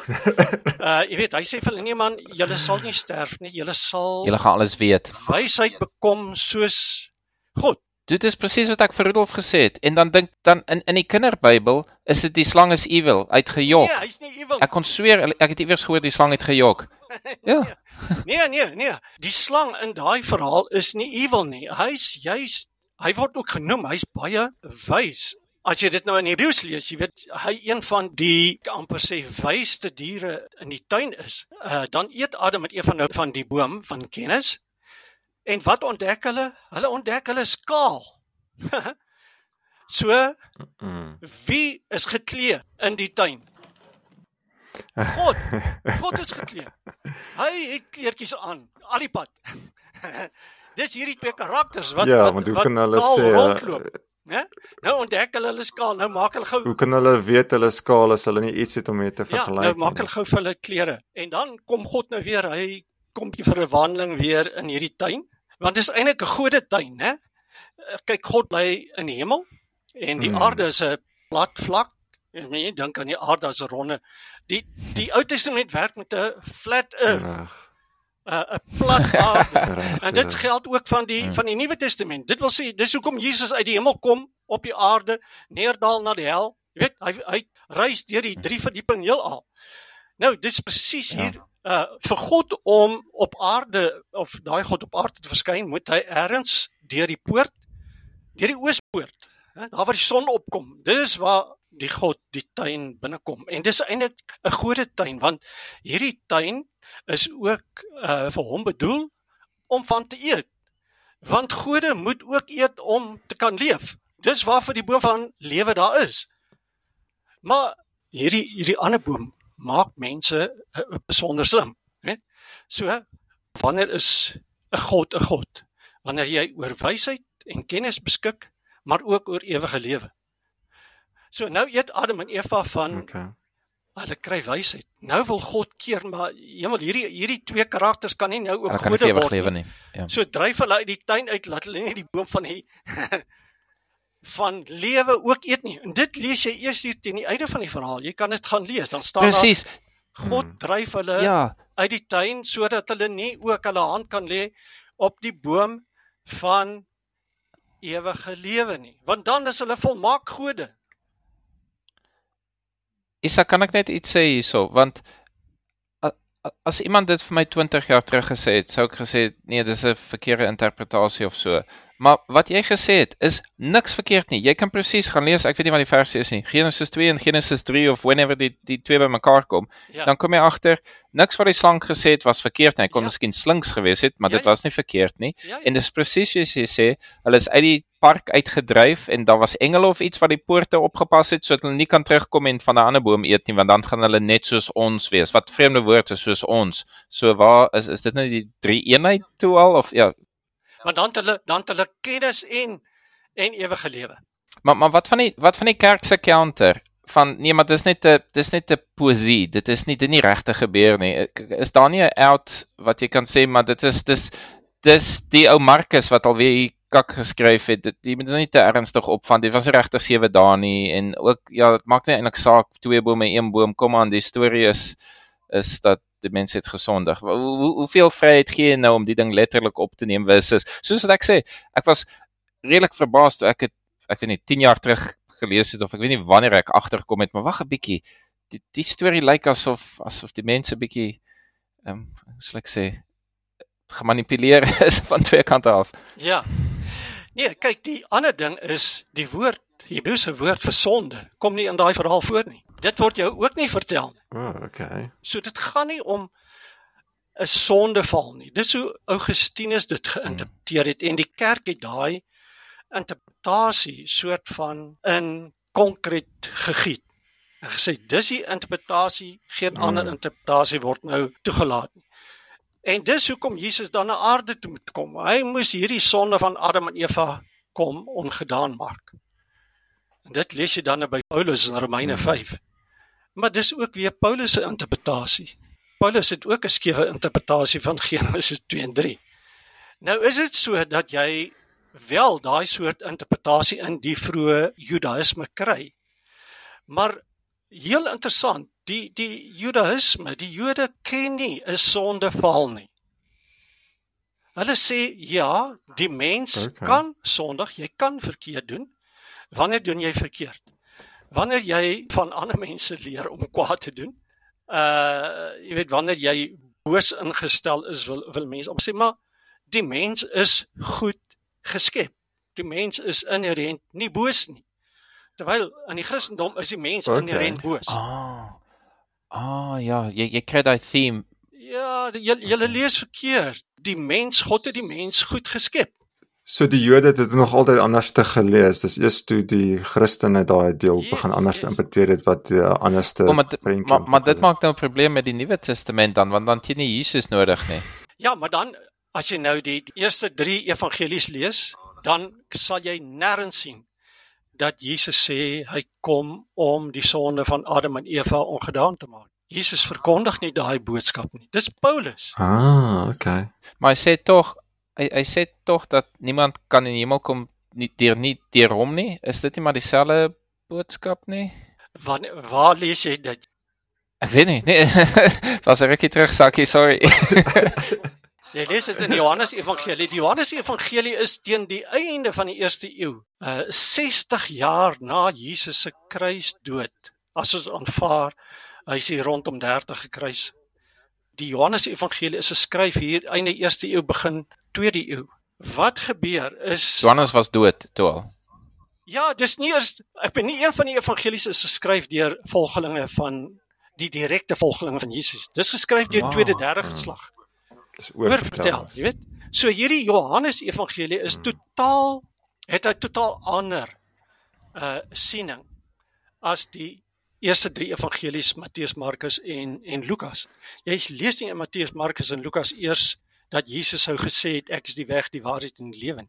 Uh jy weet, hy sê vir hulle nee man, julle sal nie sterf nie. Julle sal Julle gaan alles weet. Wysheid bekom soos God. Dit is presies wat ek vir Rudolf gesê het. En dan dink dan in in die kinderbybel is dit die slang is evil uitgejok. Nee, hy's nie ewel. Ek kon sweer ek het iewers gehoor die slang het gejok. [LAUGHS] Ja. Nee, nee, nee. Die slang in daai verhaal is nie ewel nie. Hy's juis hy word ook genoem, hy's baie wys. As jy dit nou in Hebreëus lees, jy weet hy een van die amper sê wysste diere in die tuin is. Uh dan eet Adam met Eva nou van die boom van kennis. En wat ontdek hulle? Hulle ontdek hulle skaal. [LAUGHS] so, wie is geklee in die tuin? God. God is geklee. Hy het kleertjies aan, al die pad. [LAUGHS] Dis hierdie twee karakters wat ja, wat, want hoe kan hulle sê rondloop, uh, né? Nou ontdek hulle hulle skaal, nou maak hulle gou hoe kan hulle weet hulle skaal as hulle nie iets het om mee te Ja, vergelyk nou maak hulle gou vir hulle klere. En dan kom God nou weer, hy kom vir 'n wandeling weer in hierdie tuin, want dis eintlik 'n gode tuin, né? Kyk, God bly in die hemel en die Mm. aarde is 'n plat vlak. En mens jy dink aan die aarde as 'n ronde. Die die Ou Testament werk met 'n flat earth, Reg, 'n 'n plat [LAUGHS] aarde. En dit ja. geld ook van die Hmm. van die Nuwe Testament. Dit wil sê dis hoekom Jesus uit die hemel kom op die aarde, neerdal na die hel. Jy weet, hy hy reis deur die drie verdieping heelal. Nou, dis presies Ja. hier uh vir God om op aarde of daai God op aarde te verskyn, moet hy ergens deur die poort, deur die oospoort, hè, daar waar die son opkom. Dis waar die God die tuin binnekom. En dis eintlik 'n gode tuin want hierdie tuin is ook uh vir hom bedoel om van te eet. Want gode moet ook eet om te kan leef. Dis waarvoor die boom van lewe daar is. Maar hierdie hierdie ander boom maak mense uh, besonder slim, né? So wanneer is 'n God 'n God? Wanneer jy oor wysheid en kennis beskik, maar ook oor ewige lewe. So nou eet Adam en Eva van Okay. Hulle kry wysheid. Nou wil God keer maar hemel hierdie hierdie twee karakters kan nie nou ook gode word nie. nie. Ja. So dryf hulle uit die tuin uit laat hulle nie die boom van die [LAUGHS] van lewe ook eet nie. En dit lees jy eers hier teen die einde van die verhaal. Jy kan dit gaan lees. Dan staan Presies. daar God dryf hulle Ja, uit die tuin sodat hulle nie ook hulle hand kan lê op die boom van ewige lewe nie. Want dan is hulle volmaak gode. Isak, kan ek net iets sê hierso, want as iemand dit vir my 20 jaar terug gesê het, sou ek gesê het nee, dis 'n verkeerde interpretasie of so. Maar wat jy gesê het is niks verkeerd nie. Jy kan presies gaan lees, ek weet nie wat die versie is nie. Genesis 2 en Genesis 3 of whenever die die twee bymekaar kom, Ja. dan kom jy agter niks wat die slang gesê het was verkeerd nie. Hy kon Ja. miskien slinks gewees het, maar Ja, dit ja. was nie verkeerd nie. ja, ja. En dis presies soos jy sê, hulle is uit die park uitgedryf en daar was engele of iets wat die poorte opgepas het sodat hulle nie kan terugkom en van 'n ander boom eet nie want dan gaan hulle net soos ons wees. Wat vreemde woord is soos ons. So waar is is dit nou die drie eenheid toe al of ja, Want dan het hulle dan het hulle kennis en en ewige lewe. maar maar wat van die wat van die kerk se counter van nee maar dis net 'n dis net 'n poesie. Dit is nie dit nie regtig gebeur nie. Is daar nie 'n out wat jy kan sê maar dit is dis dis die ou Markus wat alweer hier kak geskryf het. Dit jy moet dit nie te ernstig opvat. Dit was regtig 7 dae nie en ook ja, dit maak nie eintlik saak twee bome een boom. Kom aan, die storie is is dat die mens het gesondig. Hoe, hoe, hoeveel vryheid gee jy nou om die ding letterlik op te neem versus soos wat ek sê, ek was redelik verbaas toe ek het ek weet nie 10 jaar terug gelees het of ek weet nie wanneer ek agtergekom het, maar wag 'n bietjie. Die die storie lyk asof asof die mense bietjie ehm um, sal ek sê gemanipuleer [LAUGHS] is van twee kante af. Ja. Nee, kyk, die ander ding is die woord, Hebreëse woord vir sonde kom nie in daai verhaal voor nie. Dit word jou ook nie vertel nie. O, oh, okay. So dit gaan nie om 'n sondeval nie. Dis hoe Augustinus dit geïnterpreteer het en die kerk het daai interpretasie soort van in konkreet gegiet. En gesê dis die interpretasie, geen Mm. ander interpretasie word nou toegelaat nie. En dis hoekom Jesus dan na aarde toe moet kom. Hy moes hierdie sonde van Adam en Eva kom ongedaan maak. En dit lees jy dan nou by Paulus in Romeine 5. Maar dis ook weer Paulus se interpretasie. Paulus het ook 'n skewe interpretasie van Genesis 2 en 3. Nou is dit so dat jy wel daai soort interpretasie in die vroeë Judaïsme kry. Maar heel interessant, die die Judaïsme, die Jode ken nie 'n sondeval nie. Hulle sê ja, die mens Okay. kan sondig, jy kan verkeerd doen. Wanneer doen jy verkeerd? Wanneer jy van ander mense leer om kwaad te doen. Uh jy weet wanneer jy boos ingestel is wil wil mense om sê maar die mens is goed geskep. Die mens is inherënt nie boos nie. Terwyl in die Christendom is die mens Okay. inherënt boos. Ah. Ah ja, jy jy kry daai theme. Ja, jy jy lees verkeerd. Die mens, God het die mens goed geskep. So die Jode het dit nog altyd anders te gelees. Dis eers toe die Christene daai deel Yes, begin anders yes. interpreteer het wat die anderste Oh, maar, maar maar dit maak nou 'n probleem met die Nuwe Testament dan want dan het jy nie Jesus nodig nie. Ja, maar dan as jy nou die, die eerste 3 evangelies lees, dan sal jy nêrens sien dat Jesus sê hy kom om die sonde van Adam en Eva ongedaan te maak. Jesus verkondig nie daai boodskap nie. Dis Paulus. Ah, okay. Maar hy sê tog hy hy sê tog dat niemand kan in die hemel kom nie deur nie deur hom nie. Is dit nie maar dieselfde boodskap nie? Wanneer waar lees jy dit? Ek weet nie. Nee, [LAUGHS] was 'n rukkie terug sakkie, sorry. [LAUGHS] Jy lees dit in Johannes Evangelie. Die Johannes Evangelie is teen die einde van die eerste eeu, uh 60 jaar na Jesus se kruisdood. As ons aanvaar hy is hier rondom 30 gekruis. Die Johannes Evangelie is geskryf hier einde eerste eeu begin tweede eeu. Wat gebeur is Johannes was dood toe al. Ja, dis nie eers ek ben nie een van die evangelies is geskryf deur volgelinge van die direkte volgelinge van Jesus. Dis geskryf deur Wow. tweede, derde geslag Dis oorvertel, jy weet. So hierdie Johannes Evangelie is totaal het 'n totaal ander uh siening as die eerste 3 evangelies Matteus, Markus en en Lukas. Jy lees nie in Matteus, Markus en Lukas eers dat Jesus sou gesê het ek is die weg, die waarheid en die lewe.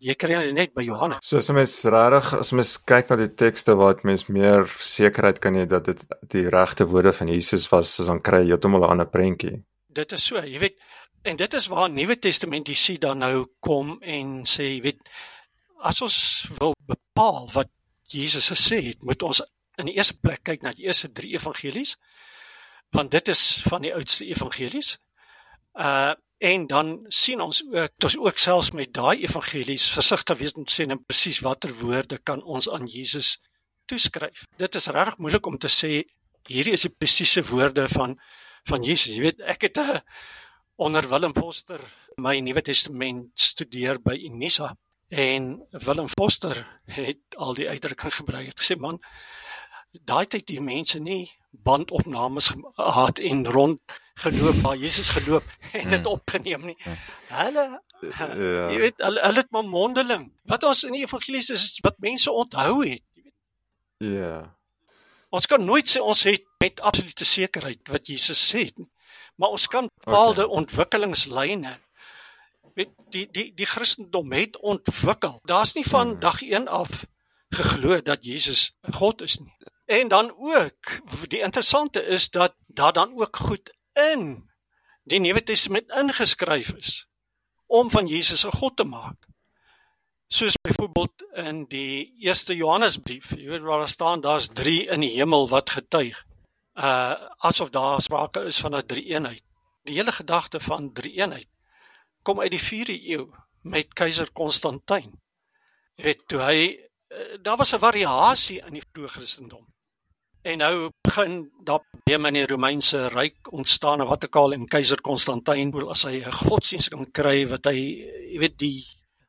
Jy kry dit net by Johannes. So as mens regtig as mens kyk na die tekste waar dit mens meer sekerheid kan hê dat dit die regte woorde van Jesus was, as dan kry jy heeltemal 'n ander prentjie. Dit is so, jy weet. En dit is waar Nuwe Testament jy sien dan nou kom en sê, jy weet, as ons wil bepaal wat Jesus gesê het, moet ons in die eerste plek kyk na die eerste 3 evangelies. Want dit is van die oudste evangelies. Uh en dan sien ons ook ons ook selfs met daai evangelies versigtig wees om te sê nou presies watter woorde kan ons aan Jesus toeskryf. Dit is regtig moeilik om te sê hierdie is die presiese woorde van van Jesus. Jy weet, ek het 'n uh, onder Willem Foster my Nuwe Testament studeer by Unisa en Willem Foster het al die uitdrukking gebruik. Het gesê man, daai tyd die mense nie bandopnames gehad en rond geloop waar Jesus geloop en dit opgeneem nie. Hulle Ja. jy weet hulle, hulle het maar mondeling. Wat ons in die evangelies is, is wat mense onthou het. Jy weet, Ja. ons kan nooit sê ons het met absolute sekerheid wat Jesus sê nie. Maar ons kan bepaalde okay. ontwikkelingslyne weet die die die Christendom het ontwikkel. Daar's nie van Hmm. dag 1 af geglo dat Jesus God is nie. En dan ook die interessante is dat daar dan ook goed in die Nuwe Testament ingeskryf is om van Jesus 'n God te maak. Soos byvoorbeeld in die eerste Johannesbrief, jy weet waar daar staan daar's 3 in die hemel wat getuig. Uh asof daar sprake is van 'n drie-eenheid. Die hele gedagte van drie-eenheid kom uit die 4de eeu met keiser Konstantin. Jy weet toe hy uh, daar was 'n variasie in die vroeë Christendom. En nou begin daar probleme in die Romeinse ryk ontstaan en wat ek al en keiser Konstantin wil as hy 'n godsdienst kan kry wat hy jy weet die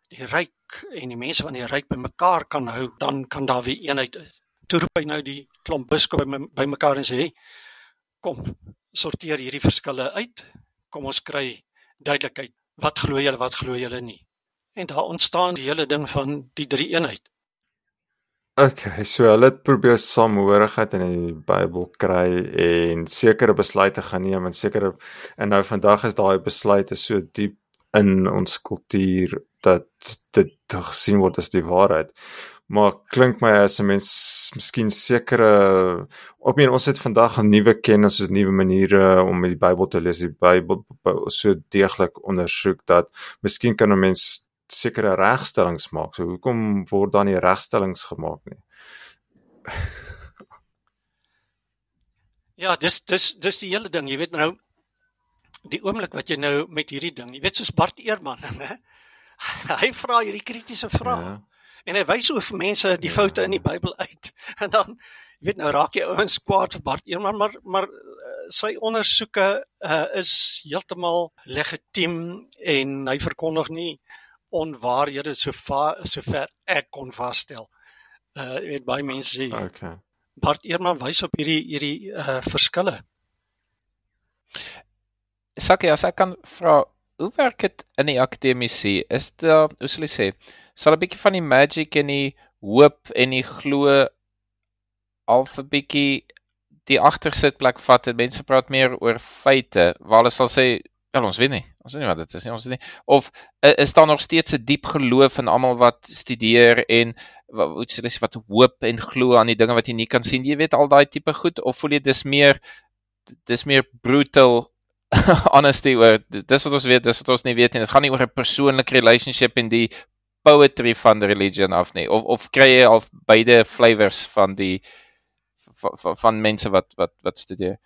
die ryk en die mense van die ryk bymekaar kan hou, dan kan daar weer eenheid. Toe roep hy nou die klomp biskoppe by- bymekaar en sê, hey, "Kom, sorteer hierdie verskille uit. Kom ons kry duidelikheid. Wat glo julle, wat glo julle nie?" En daar ontstaan die hele ding van die drie eenheid. Okay, so hulle het probeer samehorigheid in die Bybel kry en sekere besluite geneem en sekere en nou vandag is daai besluite so diep in ons kultuur dat dit gesien word as die waarheid. Maar klink my as 'n mens miskien sekere op meen ons het vandag 'n nuwe kennis, ons nuwe maniere om die Bybel te lees, die Bybel so deeglik ondersoek dat miskien kan 'n mens sekere regstellings maak. So hoekom word dan nie regstellings gemaak nie? Ja, dis dis dis die hele ding, jy weet nou die oomblik wat jy nou met hierdie ding, jy weet soos Bart Eerman, [LAUGHS] né? Hy vra hierdie kritiese vrae. Ja. En hy wys hoe mense die ja. foute in die Bybel uit. [LAUGHS] En dan jy weet nou raak jy ouens kwaad vir Bart Eerman, maar maar sy ondersoeke uh, is heeltemal legitiem en hy verkondig nie onwaarhede so sover ek kon vasstel. Uh jy weet baie mense sê. Okay. Bart Eerman wys op hierdie hierdie uh verskille. Sakie, as ek kan vra, hoe werk dit in die akademie? Is dit hoe sal ek sê, sal 'n bietjie van die magic en die hoop en die glo al 'n bietjie die agtersitplek vat en mense praat meer oor feite waar hulle sal sê wel ons weet nie. Ons weet nie wat dit is nie. Ons weet nie. Of is daar nog steeds 'n diep geloof in almal wat studeer en wat sê dis wat hoop en glo aan die dinge wat jy nie kan sien? Jy weet al daai tipe goed of voel jy dis meer dis meer brutal [LAUGHS] honesty oor dis wat ons weet dis wat ons nie weet nie. Dit gaan nie oor 'n persoonlike relationship en die poetry van die religion af nie. Of of kry jy al beide flavours van die van, van mense wat wat wat studeer.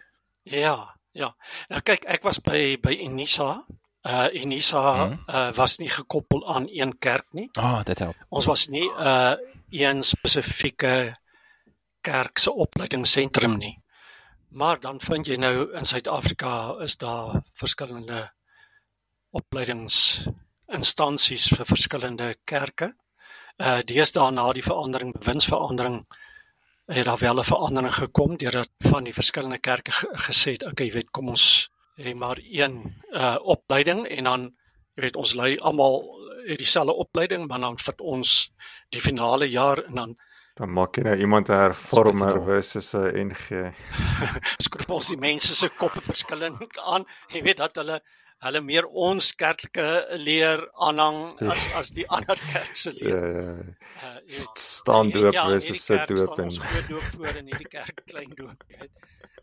Ja, ja. Nou kyk, ek was by by Unisa. Uh Unisa hmm. uh was nie gekoppel aan een kerk nie. Ah, oh, dit help. Ons was nie uh een spesifieke kerk se opleidingsentrum nie. Maar dan vind jy nou in Suid-Afrika is daar verskillende opleidingsinstansies vir verskillende kerke. Uh deesdae na die verandering, bewindsverandering het daar wel 'n verandering gekom deurdat van die verskillende kerke gesê het, okay, weet kom ons hê maar een uh opleiding en dan jy weet ons lei almal het dieselfde opleiding, maar dan vat ons die finale jaar en dan dan maak jy nou iemand 'n hervormer versus 'n NG. Skryf [LAUGHS] ons die mense se koppe verskillend aan. Jy weet dat hulle hulle meer ons kerklike leer aanhang as as die ander kerk se leer. Ja ja. Uh, staan doop ja, versus sit doop en groot doop voor in hierdie kerk klein doop.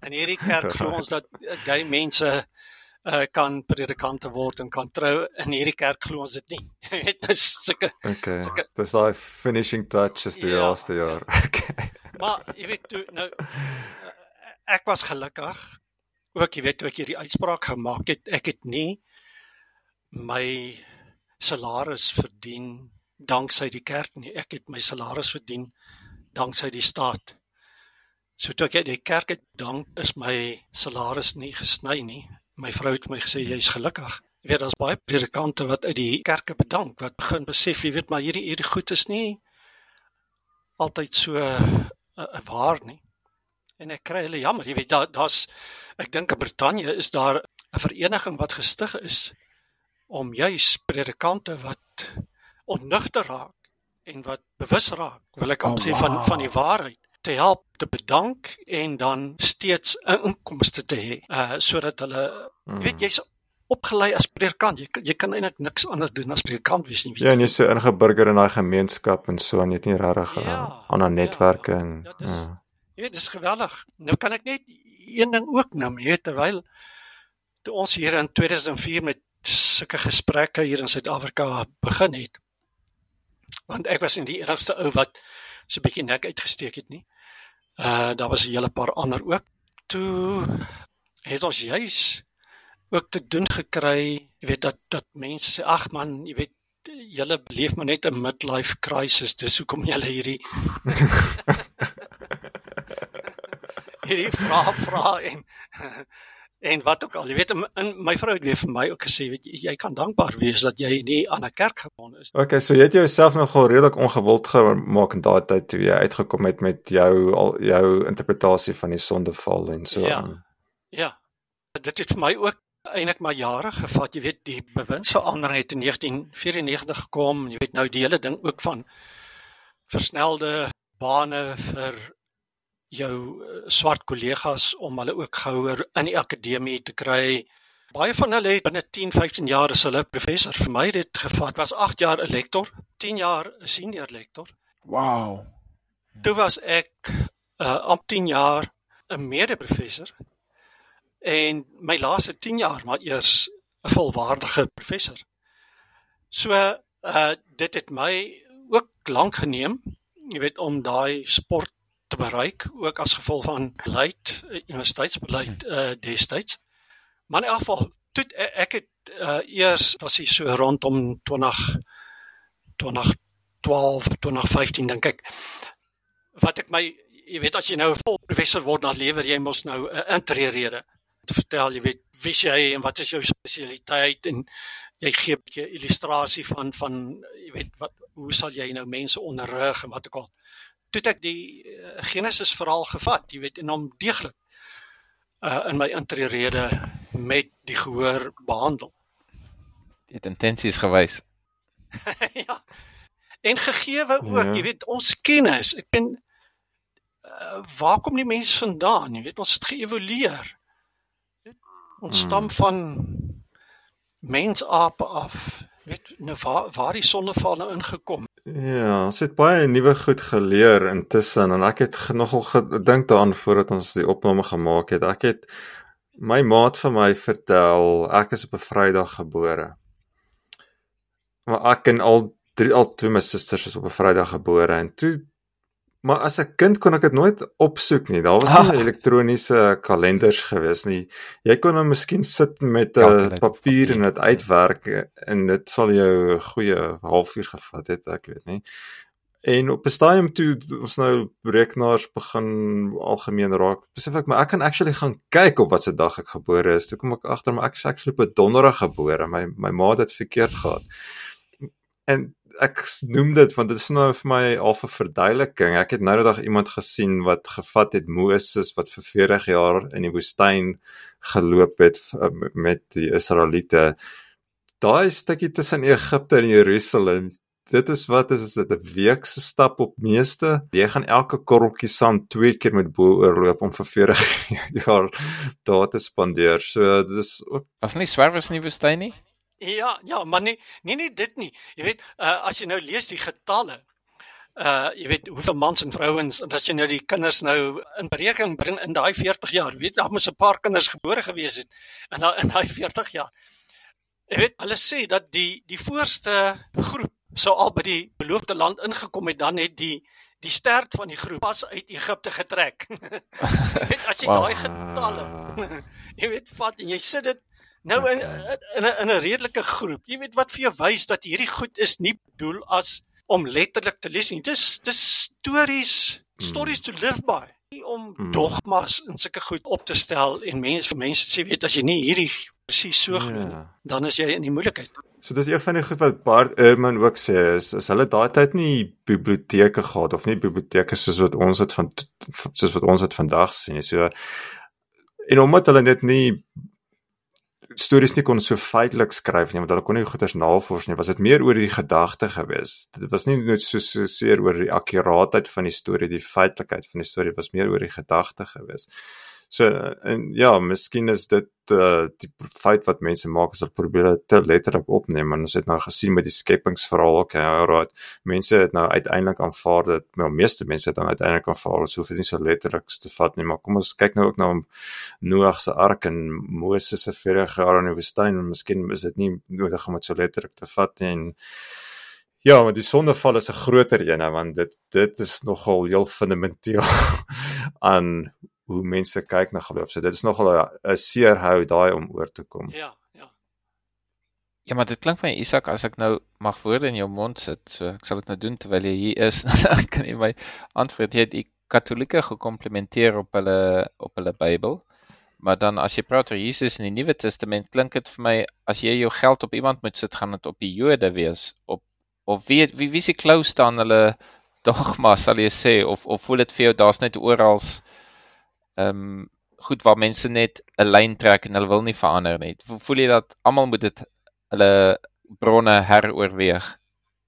In hierdie kerk glo ons dat [LAUGHS] gay mense uh, kan predikante word en kan trou in hierdie kerk glo ons dit nie. [LAUGHS] Weet dis sulke Okay. Dis daai finishing touch is die ja, laaste jaar. [LAUGHS] Okay. Maar jy weet toe nou ek was gelukkig ook jy weet toe ek hierdie uitspraak gemaak het, ek het nie my salaris verdien danksy die kerk nie. Ek het my salaris verdien danksy die staat. So toe ek die kerk het dank is my salaris nie gesny nie. My vrou het my gesê jy's gelukkig. Jy weet daar's baie predikante wat uit die kerke bedank wat begin besef jy weet maar hierdie hierdie goed is nie altyd so uh, uh, waar nie en ek kry hulle jammer jy weet daar daar's ek dink in Brittanje is daar 'n vereniging wat gestig is om juis predikante wat onnugter raak en wat bewus raak wil ek oh, sê van van die waarheid te help te bedank en dan steeds 'n inkomste te hê uh sodat hulle mm. weet jy's opgelei as predikant jy jy kan eintlik niks anders doen as predikant wees nie weet ja en jy's so ingeburger in daai gemeenskap en so en jy het nie regtig ja, uh, aan 'n netwerke ja, en ja, dis, ja. Jy weet dis geweldig. Nou kan ek net een ding ook noem, jy weet terwyl toe ons hier in 2004 met sulke gesprekke hier in Suid-Afrika begin het. Want ek was in die eerste ou wat so 'n bietjie nek uitgesteek het nie. Uh daar was 'n hele paar ander ook. Toe het ons juis ook te doen gekry, jy weet dat dat mense sê ag man, jy weet julle beleef maar net 'n midlife crisis, dis hoekom julle hierdie [LAUGHS] [LAUGHS] hierdie vra vra en en wat ook al. Jy weet in my vrou het weer vir my ook gesê, weet jy, jy kan dankbaar wees dat jy nie aan 'n kerk gebonde is. Okay, so jy het jouself nogal redelik ongewild gemaak in daai tyd toe jy uitgekom het met jou al jou interpretasie van die sondeval en so ja, aan. Ja. Dit het vir my ook eintlik maar jare gevat. Jy weet, die bewindsverandering het in 1994 gekom. Jy weet nou die hele ding ook van versnelde bane vir jou eh, swart kollegas om hulle ook gehouer in die akademie te kry. Baie van hulle het binne 10, 15 jaar as hulle professor vir my dit gevat. Was 8 jaar 'n lektor, 10 jaar 'n senior lektor. Wow. Toe was ek uh op 10 jaar 'n mede-professor en my laaste 10 jaar maar eers 'n volwaardige professor. So uh dit het my ook lank geneem, jy weet om daai sport te bereik ook as gevolg van beleid universiteitsbeleid uh destyds. Maar in elk geval toe ek het uh, eers was hy so rondom 20 20 12 2015 dink ek wat ek my jy weet as jy nou 'n vol professor word dan lewer jy mos nou 'n uh, intree te vertel jy weet wie jy en wat is jou spesialiteit en jy gee 'n bietjie illustrasie van van jy weet wat hoe sal jy nou mense onderrig en wat ook al toe ek die uh, Genesis verhaal gevat jy weet en hom deeglik uh, in my intree met die gehoor behandel. Dit intensies gewys. [LAUGHS] Ja. En gegeewe ook ja. jy weet ons kennis ek ben uh, waar kom die mense vandaan? Jy weet ons het geëvolueer. Ons hmm. stam van mensape af weet nou waar waar die sonneval nou ingekom? Ja ons het baie nuwe goed geleer intussen en ek het nogal gedink daaraan voordat ons die opname gemaak het. Ek het my maat vir my vertel ek is op 'n Vrydag gebore. Maar ek en al drie al twee my susters is op 'n Vrydag gebore en toe maar as 'n kind kon ek dit nooit opsoek nie. Daar was nie ah. elektroniese kalenders gewees nie. Jy kon nou miskien sit met 'n ja, papier en dit uitwerk en dit sal jou 'n goeie halfuur gevat het, ek weet nie. En op 'n stadium toe ons nou rekenaars begin algemeen raak, besef ek maar ek kan actually gaan kyk op watter dag ek gebore is. Toe kom ek agter maar ek is actually op 'n donderdag gebore. My my ma het dit verkeerd gehad. En ek noem dit want dit is nou vir my al 'n verduideliking. Ek het nou die dag iemand gesien wat gevat het Moses wat vir 40 jaar in die woestyn geloop het met die Israeliete. Daai stukkie tussen Egipte en Jerusalem, dit is wat is, is dit 'n week se stap op meeste. Jy gaan elke korreltjie sand twee keer met bo oorloop om vir 40 [LAUGHS] jaar daar te spandeer. So dis ook Was nie swerwes nie woestyn nie? Ja, ja, maar nee, nee nee dit nie. Jy weet, uh, as jy nou lees die getalle, uh jy weet hoeveel mans en vrouens en as jy nou die kinders nou in berekening bring in daai 40 jaar, weet daar moes 'n paar kinders gebore gewees het in daai in daai 40 jaar. Jy weet, hulle sê dat die die voorste groep sou al by die beloofde land ingekom het dan het die die stert van die groep pas uit Egipte getrek. [LAUGHS] jy weet as jy wow. daai getalle [LAUGHS] jy weet vat en jy sit dit Nou in in 'n 'n redelike groep. Jy weet wat vir jou wys dat hierdie goed is nie bedoel as om letterlik te lees nie. Dis dis stories, stories to live by. Nie om hmm. dogmas en sulke goed op te stel en mense vir mense sê weet as jy nie hierdie presies so glo nie, yeah. dan is jy in die moeilikheid. So dis een van die goed wat Bart Ehrman ook sê is is hulle daai tyd nie biblioteke gehad of nie biblioteke soos wat ons dit van soos wat ons dit vandag sien nie. So en omdat hulle net nie stories nie kon so feitelik skryf nie want hulle kon nie goeders navors nie. Was dit meer oor die gedagte gewees? Dit was nie net so so seer oor die akkuraatheid van die storie die feitelikheid van die storie was meer oor die gedagte gewees So en ja, miskien is dit uh die feit wat mense maak as hulle probeer dit te letterlik opneem en ons het nou gesien met die skepingsverhaal ook, ja, right. Mense het nou uiteindelik aanvaar dat wel meeste mense het dan uiteindelik aanvaar so vir nie so letterlik te vat nie, maar kom ons kyk nou ook na Noag se ark en Moses se 40 jaar in die woestyn en miskien is dit nie nodig om dit so letterlik te vat nie en Ja, want die sondeval is 'n groter een, want dit dit is nogal heel fundamenteel [LAUGHS] aan hoe mense kyk na geloof. So dit is nogal 'n seer hou daai om oor te kom. Ja, ja. Ja, maar dit klink vir my Isak as ek nou mag woorde in jou mond sit. So ek sal dit nou doen terwyl jy hier is. [LAUGHS] Dan kan jy my antwoord. Jy het die Katolieke gekomplimenteer op hulle op hulle Bybel. Maar dan as jy praat oor Jesus in die Nuwe Testament, klink dit vir my as jy jou geld op iemand moet sit, gaan dit op die Jode wees. Op of wie wie wie se klou staan hulle dogma sal jy sê of of voel dit vir jou daar's net oral ehm um, goed waar mense net 'n lyn trek en hulle wil nie verander nie. Voel jy dat almal moet dit hulle bronne heroorweeg?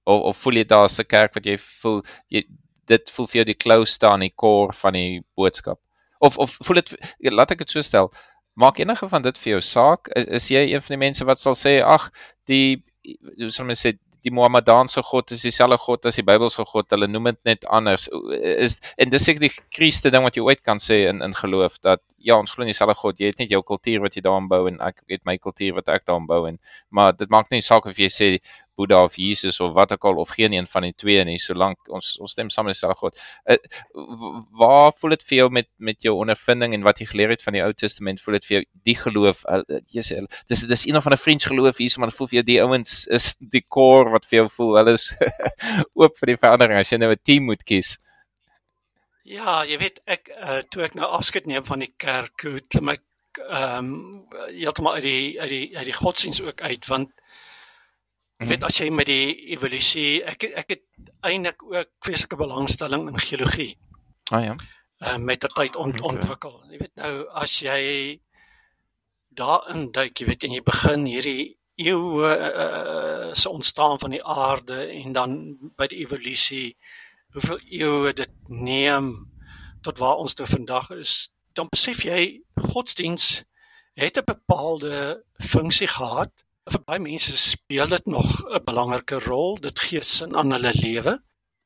Of of voel jy daar's 'n kerk wat jy voel jy dit voel vir jou die klou staan die core van die boodskap? Of of voel dit laat ek dit so stel, maak enige van dit vir jou saak? Is, is jy een van die mense wat sal sê ag, die hoe sal mense sê die Mohammedaanse God is dieselfde God as die Bybelse God. Hulle noem dit net anders. Is en dis seker die Christe ding wat jy ooit kan sê in in geloof dat ja, ons glo in dieselfde God. Jy het net jou kultuur wat jy daarin bou en ek het my kultuur wat ek daarin bou en maar dit maak nie saak of jy sê Boeddha of Jesus of wat ook al of geen een van die twee nie, solank ons ons stem saam met dieselfde God. Uh, waar voel dit vir jou met met jou ondervinding en wat jy geleer het van die Ou Testament? Voel dit vir jou die geloof? Uh, Jesus, dis dis een van 'n vriends geloof hier, maar voel vir jou die ouens is die core wat vir jou voel hulle is [LAUGHS] oop vir die verandering as jy nou 'n team moet kies. Ja, jy weet ek uh, toe ek nou afskeid neem van die kerk, hoe klim ek ehm um, heeltemal uit die uit die uit die godsdiens ook uit want Ek weet as jy met die evolusie ek ek het eintlik ook vreeslike belangstelling in geologie. Ah ja. Uh, met die tyd ont, ontwikkel. Jy weet nou as jy daarin duik, jy weet en jy begin hierdie eeue uh, se ontstaan van die aarde en dan by die evolusie hoeveel eeue dit neem tot waar ons nou vandag is, dan besef jy godsdiens het 'n bepaalde funksie gehad. Vir baie mense speel dit nog 'n belangrike rol. Dit gee sin aan hulle lewe.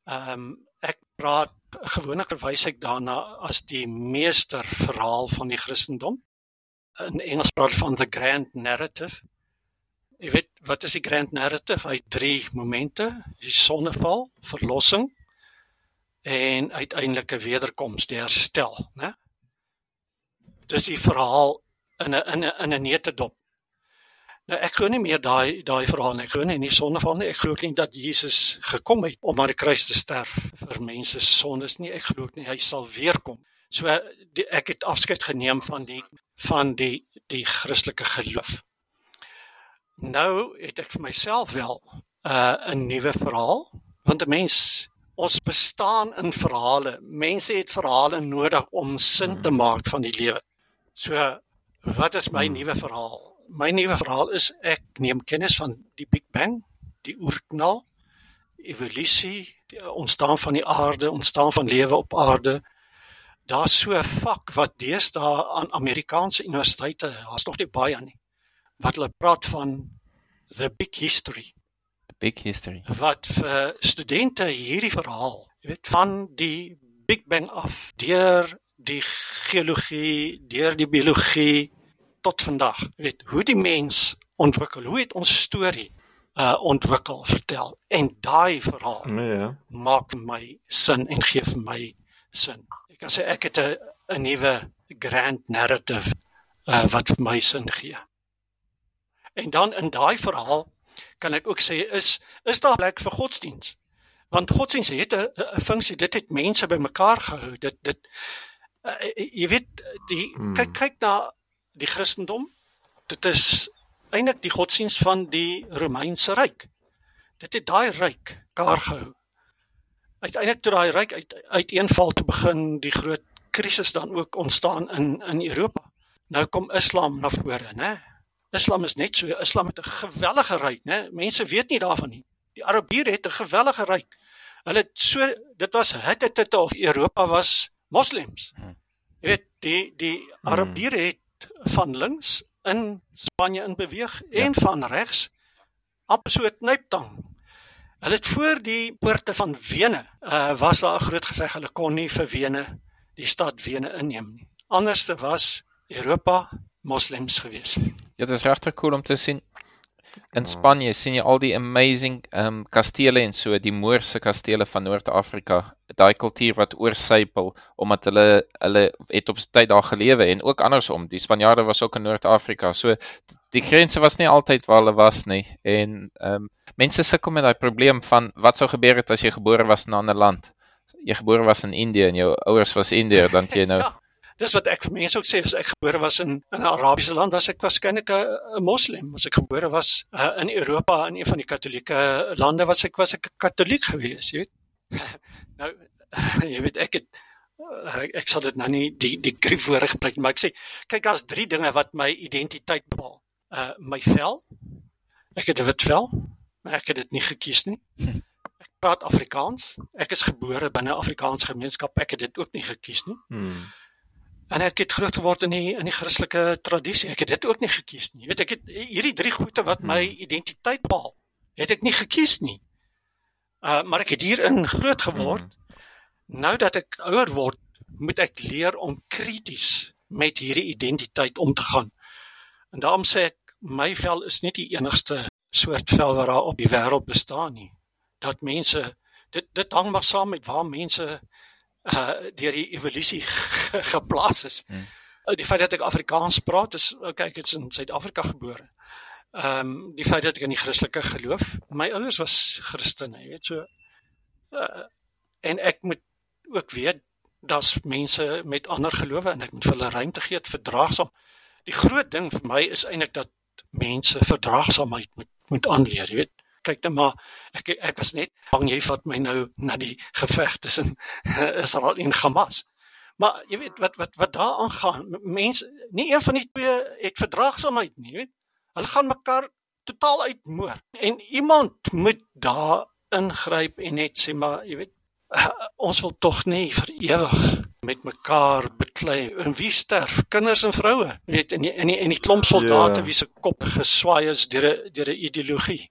Ehm um, ek praat gewoonlik verwys ek daarna as die meester verhaal van die Christendom. In Engels praat van the grand narrative. Jy weet, wat is die grand narrative? Hy drie momente: die sonneval, verlossing en uiteindelik 'n wederkoms, die herstel, né? Dis die verhaal in 'n in 'n in 'n netedop. Nou ek glo nie meer daai daai verhaal nie. Ek glo nie in die sonneval nie. Ek glo nie dat Jesus gekom het om aan die kruis te sterf vir mense se sondes nie. Ek glo nie hy sal weer kom. So die, ek het afskeid geneem van die van die die Christelike geloof. Nou het ek vir myself wel 'n uh, 'n nuwe verhaal want 'n mens ons bestaan in verhale. Mense het verhale nodig om sin te maak van die lewe. So wat is my nuwe verhaal? My nuwe verhaal is ek neem kennis van die Big Bang, die oerknal, evolusie, die ontstaan van die aarde, ontstaan van lewe op aarde. Daar's so 'n vak wat deesdae aan Amerikaanse universiteite, daar's nog nie baie nie, wat hulle praat van the big history. The big history. Wat vir studente hierdie verhaal, jy weet, van die Big Bang af, deur die geologie, deur die biologie tot vandag, jy weet, hoe die mens ontwikkel, hoe het ons storie uh ontwikkel, vertel. En daai verhaal Nee, ja. maak vir my sin en gee vir my sin. Ek kan sê ek het 'n 'n nuwe grand narrative uh wat vir my sin gee. En dan in daai verhaal kan ek ook sê is is daar plek vir godsdiens. Want godsdiens het 'n funksie, dit het mense bymekaar gehou. Dit dit uh, jy weet die Hmm. kyk kyk na die Christendom. Dit is eintlik die godsdiens van die Romeinse ryk. Dit het daai ryk kaar gehou. Uiteindelik toe daai ryk uit uiteenval te begin, die groot krisis dan ook ontstaan in in Europa. Nou kom Islam na vore, né? Islam is net so, Islam het 'n gewellige ryk, né? Mense weet nie daarvan nie. Die Arabiere het 'n gewellige ryk. Hulle het so dit was Hittite of Europa was moslems. Jy weet, die die Arabiere het van links in Spanje in beweeg en van regs amper so 'n knyptang. Hulle het voor die poorte van Wene, uh was daar 'n groot geveg. Hulle kon nie vir Wene die stad Wene inneem nie. Anderste was Europa moslems gewees. Ja, dit is regtig cool om te sien. In Spanje sien jy al die amazing ehm um, kastele en so, die Moorse kastele van Noord-Afrika. Daai kultuur wat oorsypel omdat hulle hulle het op tyd daar gelewe en ook andersom. Die Spanjaarde was ook in Noord-Afrika. So die grense was nie altyd waar hulle was nie. En ehm um, mense sukkel met daai probleem van wat sou gebeur het as jy gebore was in 'n ander land. Jy gebore was in Indië en jou ouers was Indiër, dan jy nou [LAUGHS] Ja. Dis wat ek vir mense ook sê as ek gebore was in 'n Arabiese land, was ek waarskynlik 'n moslim. As ek gebore was uh, in Europa in een van die katolieke lande, was ek was ek 'n katoliek gewees, jy weet. [LAUGHS] nou [LAUGHS] jy weet ek het uh, ek, ek sal dit nou nie die die griefwoorde gebruik nie, maar ek sê kyk daar's drie dinge wat my identiteit bepaal. Uh my vel. Ek het 'n wit vel, maar ek het dit nie gekies nie. Ek praat Afrikaans. Ek is gebore binne 'n Afrikaanse gemeenskap. Ek het dit ook nie gekies nie. Hmm. En ek het groot geword in die in die Christelike tradisie. Ek het dit ook nie gekies nie. Jy weet ek het hierdie drie goeie wat my identiteit bepaal, het ek nie gekies nie. Uh maar ek het hierin groot geword. Nou dat ek ouer word, moet ek leer om krities met hierdie identiteit om te gaan. En daarom sê ek my vel is nie die enigste soort vel wat daar op die wêreld bestaan nie. Dat mense dit dit hang maar saam met waar mense uh deur die evolusie [LAUGHS] geplaas is. Hmm. Die feit dat ek Afrikaans praat is okay, ek het in Suid-Afrika gebore. Ehm um, die feit dat ek in die Christelike geloof, my ouers was Christene, jy weet so uh, en ek moet ook weet daar's mense met ander gelowe en ek moet vir hulle ruimte gee, verdraagsaam. Die groot ding vir my is eintlik dat mense verdraagsaamheid moet moet aanleer, jy weet. Kyk net maar, ek ek was net bang jy vat my nou na die geveg tussen [LAUGHS] Israel en Hamas. Maar jy weet wat wat wat daar aangaan, mense, nie een van die twee het verdraagsaamheid nie, jy weet. Hulle gaan mekaar totaal uitmoor. En iemand moet daar ingryp en net sê maar, jy weet, [LAUGHS] ons wil tog nie vir ewig met mekaar beklei. En wie sterf? Kinders en vroue. Weet, in die, in die, in die klomp soldate ja. wie se kop geswaai is deur 'n deur 'n ideologie.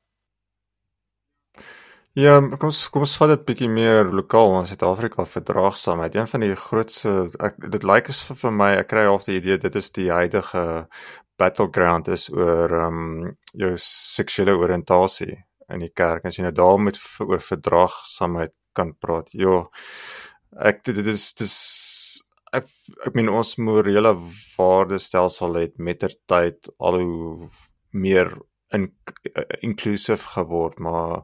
Ja, kom ons kom ons vat dit bietjie meer lokaal in Suid-Afrika verdraagsaamheid. Een van die grootste ek dit lyk like is vir, vir my ek kry half die idee dit is die huidige battleground is oor ehm um, jou seksuele oriëntasie in die kerk. As jy nou daar met oor verdraagsaamheid kan praat. Ja. Ek dit is dis ek ek meen ons morele waardestelsel het mettertyd al hoe meer in inklusief geword maar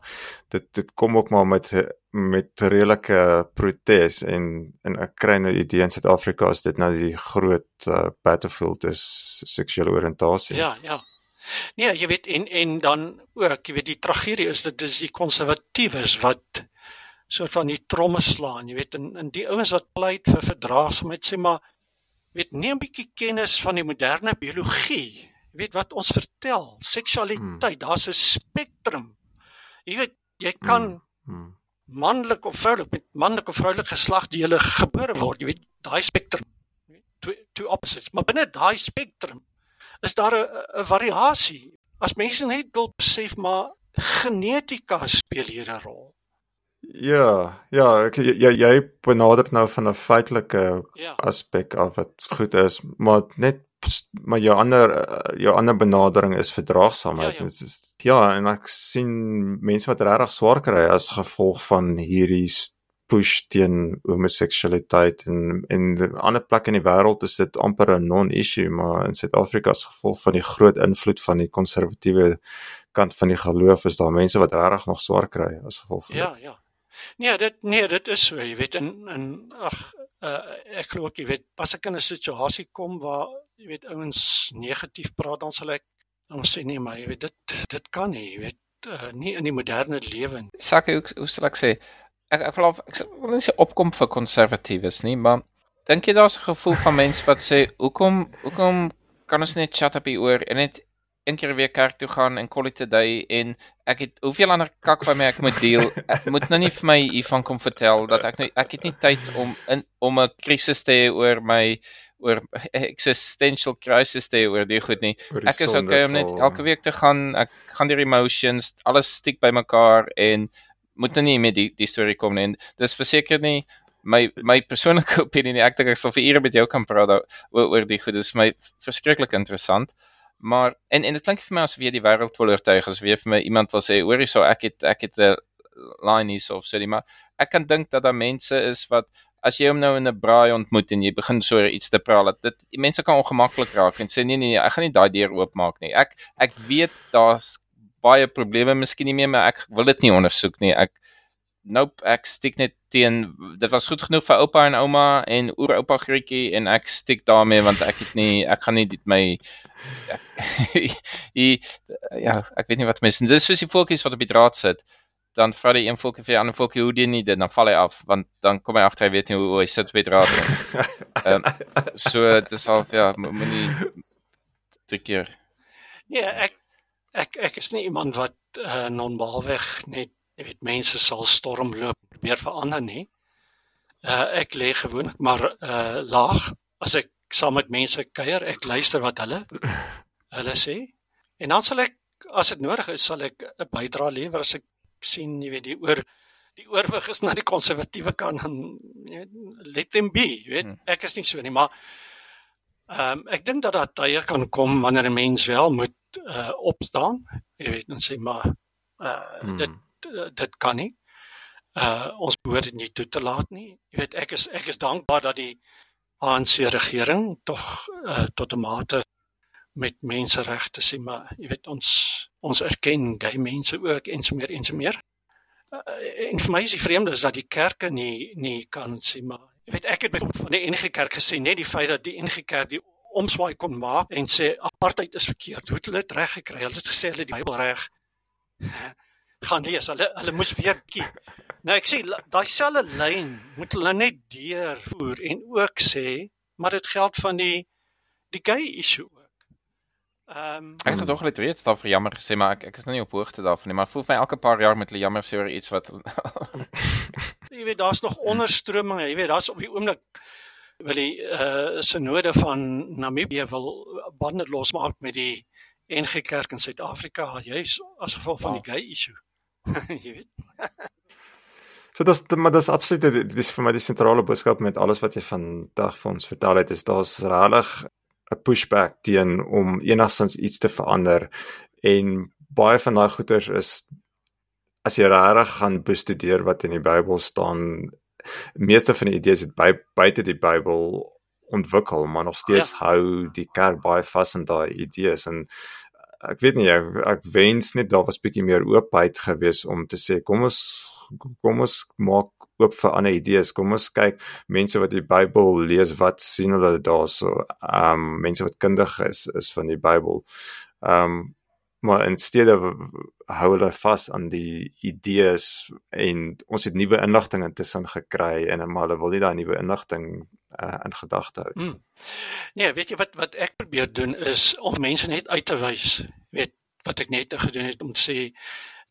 dit dit kom ook maar met met redelike protes en en ek kry nou die idee in Suid-Afrika is dit nou die groot uh, battlefield is seksuele oriëntasie. Ja, ja. Nee, jy weet en en dan ook, jy weet die tragedie is dit is die konservatiewes wat soort van die tromme slaan, jy weet, en en die ouens wat pleit vir verdraagsaamheid sê maar weet nie 'n bietjie kennis van die moderne biologie Jy weet wat ons vertel, seksualiteit, hmm. daar's 'n spektrum. Jy weet, jy kan hmm. Hmm. manlik of vroulik met manlik of vroulik geslagdele gebore word, jy weet, daai spektrum. Twee twee opposites, maar binne daai spektrum is daar 'n variasie. As mense net wil besef maar genetika speel hier 'n rol. Ja, ja, ek jy jy benader nou van 'n feitelike ja. aspek af wat goed is, maar net maar jou ander eh, jou ander benadering is verdraagsaamheid. Ja, ja. ja, en ek sien mense wat regtig swaar kry as gevolg van hierdie push teen homoseksualiteit en in 'n ander plek in die wêreld is dit amper 'n non-issue, maar in Suid-Afrika as gevolg van die groot invloed van die konservatiewe kant van die geloof is daar mense wat regtig nog swaar kry as gevolg van Ja, dit. ja. Nee, dit nee, dit is so, jy weet in in ag uh, ek glo ek jy weet as ek in 'n situasie kom waar jy weet ouens negatief praat dan sal ek dan sê nee maar jy weet dit dit kan nie jy weet uh, nie in die moderne lewe nie. Sak hoe hoe sal ek sê ek ek wil ek wil nie sê opkom vir konservatiewes nie maar dink jy daar's 'n gevoel van mense wat sê hoekom hoekom kan ons net chat op hier oor en net een keer weer kerk toe gaan en call it a day en ek het hoeveel ander kak van my ek moet deel ek moet nou nie vir my hiervan kom vertel dat ek nou ek het nie tyd om in om 'n krisis te hê oor my oor [LAUGHS] existential crisis te oor die goed nie. Ek is okay om net elke week te gaan. Ek gaan deur emotions, alles stiek bymekaar en moet nou nie met die die storie kom nie. Dis verseker nie my my persoonlike [LAUGHS] opinie nie. Ek dink ek sal vir ure met jou kan praat oor oor die goed. Dit is my verskriklik interessant. Maar en en dit klink vir my asof jy die wêreld wil oortuig as weer vir my iemand wil sê hoor hierso ek het ek het 'n line hier so of sê maar ek kan dink dat daar mense is wat as jy hom nou in 'n braai ontmoet en jy begin so iets te praat dat dit mense kan ongemaklik raak en sê nee nee nee ek gaan nie daai deur oopmaak nie. Ek ek weet daar's baie probleme miskien nie meer maar ek wil dit nie ondersoek nie. Ek nope ek stiek net teen dit was goed genoeg vir oupa en ouma en oupa Grietjie en ek stiek daarmee want ek het nie ek gaan nie dit my [LAUGHS] ja ek weet nie wat mense dis soos die voeltjies wat op die draad sit dan vra die een volkie vir die ander volkie hoe doen nie dit dan val hy af want dan kom hy agter hy weet nie hoe, hoe hy sit met draad nie. Ehm um, so dis al ja moenie drie keer. Nee, ek ek ek is nie iemand wat uh, non-baalweg net jy weet mense sal stormloop probeer verander nie. Uh, ek lê gewoonlik maar uh, laag as ek saam met mense kuier, ek luister wat hulle hulle sê en dan sal ek as dit nodig is sal ek 'n bydrae lewer as ek sien jy weet die oor die oorwig is na die konservatiewe kant en jy weet let them be jy weet hmm. ek is nie so nie maar ehm um, ek dink dat daar tye kan kom wanneer 'n mens wel moet uh opstaan. Jy weet dan sê maar uh hmm. dit dit kan nie. Uh ons behoort dit nie toe te laat nie. Jy weet ek is ek is dankbaar dat die ANC regering tog uh, tot 'n mate met menseregte sê maar jy weet ons ons erken gay mense ook en so meer en so meer. Uh, en vir my is die vreemde is dat die kerke nie nie kan sê maar jy weet ek het byvoorbeeld van die NG Kerk gesê net die feit dat die NG Kerk die omswaai kon maak en sê apartheid is verkeerd. Hoe het hulle dit reg gekry? Hulle het gesê hulle die Bybel reg gaan lees. Hulle hulle moes weer bietjie Nou ek sê daai selfe lyn moet hulle net deurvoer en ook sê maar dit geld van die die gay issue. Ehm um, ek het nog net weet daar vir jammer gesê maar ek ek is nou nie op hoogte daarvan nie maar voel my elke paar jaar met hulle jammer sê oor iets wat [LAUGHS] jy weet daar's nog onderstrominge jy weet daar's op die oomblik wil die eh uh, sinode van Namibië wil bande losmaak met die NG Kerk in Suid-Afrika juis as gevolg van wow. die gay issue. [LAUGHS] jy weet. So dis maar dis absoluut dis vir my die sentrale boodskap met alles wat jy vandag vir ons vertel het is daar's regtig 'n pushback teen om enigstens iets te verander en baie van daai goeters is as jy regtig gaan bestudeer wat in die Bybel staan meeste van die idees het by, buite die Bybel ontwikkel maar nog steeds ja. hou die kerk baie vas aan daai idees en ek weet nie ek, ek wens net daar was bietjie meer oopheid gewees om te sê kom ons kom ons maak oop vir ander idees. Kom ons kyk mense wat die Bybel lees, wat sien hulle daarso? Ehm um, mense wat kundig is is van die Bybel. Ehm um, maar in steede hou hulle vas aan die idees en ons het nuwe inligting intussen gekry en maar hulle wil nie daai nuwe inligting uh, in gedagte hou. Hmm. Nee, weet jy wat wat ek probeer doen is om mense net uit te wys. Weet wat ek net gedoen het om te sê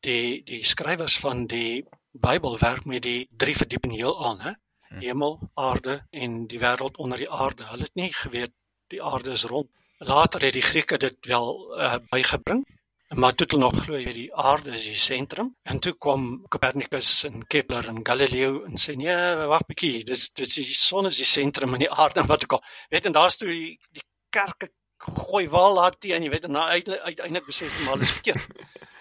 die die skrywers van die Bybel werk met die drie verdieping heelal, hè? Hm. Hemel, aarde en die wêreld onder die aarde. Hulle het nie geweet die aarde is rond. Later het die Grieke dit wel uh, bygebring, maar toe hulle nog glo jy die aarde is die sentrum en toe kom Copernicus en Kepler en Galileo en sê nee, wag bietjie, dis dis die son is die sentrum en die aarde en wat ook al. Weet en daar's toe die, die kerke gooi wel laat teen, jy weet en nou uiteindelik besef hulle maar dit is verkeerd. [LAUGHS]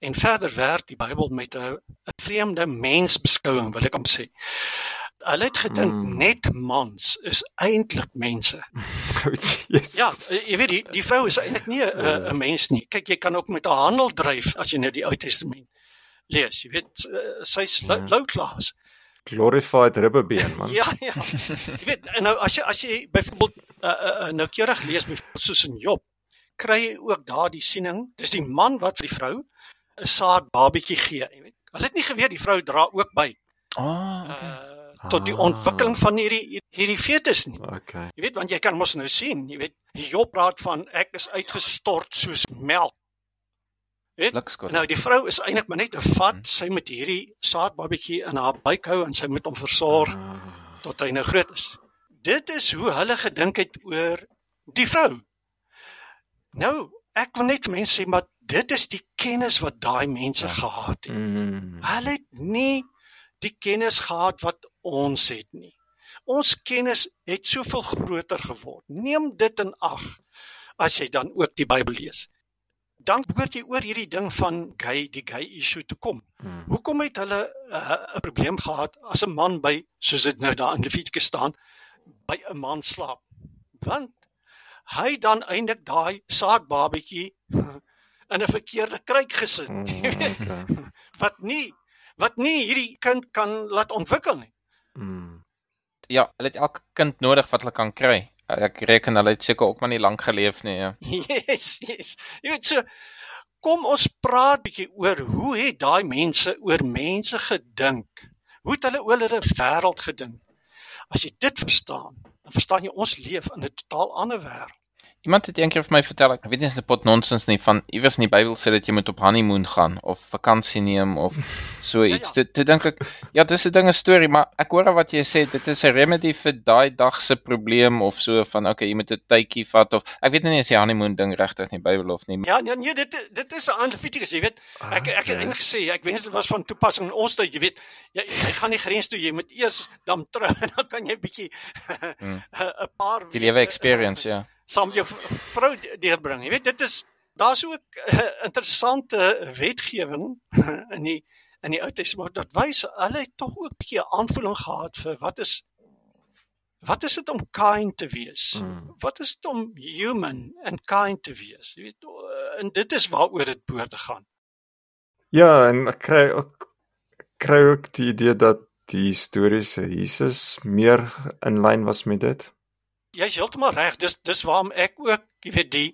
En verder werk die Bybel met 'n vreemde mensbeskouing, wil ek om sê. Hulle het gedink mm. net mans is eintlik mense. [LAUGHS] yes. Ja, jy weet die die vrou is eintlik nie 'n. 'n mens nie. Kyk, jy kan ook met 'n handel dryf as jy nou die Ou Testament lees. Jy weet uh, sy's ja. low class. Glorified ribbebeen man. [LAUGHS] ja, ja. Jy weet nou as jy as jy byvoorbeeld uh, uh, uh, nou keurig lees soos in Job, kry jy ook daar die siening. Dis die man wat vir die vrou 'n saad babietjie gee, jy weet. Hulle het nie geweet die vrou dra ook by. Ah, oh, okay. uh, tot die ontwikkeling van hierdie hierdie fetus nie. Okay. Jy weet want jy kan mos nou sien, jy weet, Job praat van ek is uitgestort soos melk. Weet? Nou die vrou is eintlik maar net 'n vat, hmm. sy met hierdie saadbabietjie in haar buik hou en sy moet hom versorg ah. tot hy nou groot is. Dit is hoe hulle gedink het oor die vrou. Nou, ek wil net mense sê maar dit is die kennis wat daai mense ja. gehad het. Mm. Hulle het nie die kennis gehad wat ons het nie. Ons kennis het soveel groter geword. Neem dit in ag as jy dan ook die Bybel lees. Dan hoor jy oor hierdie ding van gay die gay issue te kom. Mm. Hoekom het hulle uh, 'n uh, probleem gehad as 'n man by soos dit nou daar in Levitikus staan by 'n man slaap? Want hy dan eintlik daai saadbabietjie [LAUGHS] in 'n verkeerde kruik gesit. Mm, [LAUGHS] okay. wat nie wat nie hierdie kind kan laat ontwikkel nie. Mm. Ja, hulle het elke kind nodig wat hulle kan kry. Ek reken hulle het seker ook maar nie lank geleef nie, ja. [LAUGHS] Yes, yes. Jy weet so kom ons praat bietjie oor hoe het daai mense oor mense gedink? Hoe het hulle oor hulle wêreld gedink? As jy dit verstaan, dan verstaan jy ons leef in 'n totaal ander wêreld. Iemand het eendag vir my vertel, ek weet nie as dit pot nonsens nie van iewers in die Bybel sê dat jy moet op honeymoon gaan of vakansie neem of so iets. Ja, ja. Dit dit dink ek ja, dis 'n dinge storie, maar ek hoor wat jy sê, dit is 'n remedy vir daai dag se probleem of so van okay, jy moet 'n tydjie vat of ek weet nie as die honeymoon ding regtig in die Bybel of nie. Ja, nee, nee, dit dit is 'n Levitikus, jy weet. Ek ek het eintlik gesê, ek wens dit was van toepassing in ons tyd, jy weet. Jy jy gaan nie grens toe, jy moet eers dan trou [LAUGHS] en dan kan jy bietjie [LAUGHS] 'n hmm. paar die lewe experience, ja saam met jou vrou deurbring. Jy weet dit is daar's ook uh, interessante wetgewing [LAUGHS] in die in die Ou Testament wat wys hulle het tog ook 'n bietjie aanvoeling gehad vir wat is wat is dit om kind te wees? Mm. Wat is dit om human and kind te wees? Jy weet en dit is waaroor dit behoort te gaan. Ja, en ek kry ook kry ook die idee dat die historiese Jesus meer in lyn was met dit. Jy's heeltemal reg. Dis dis waarom ek ook, jy weet, die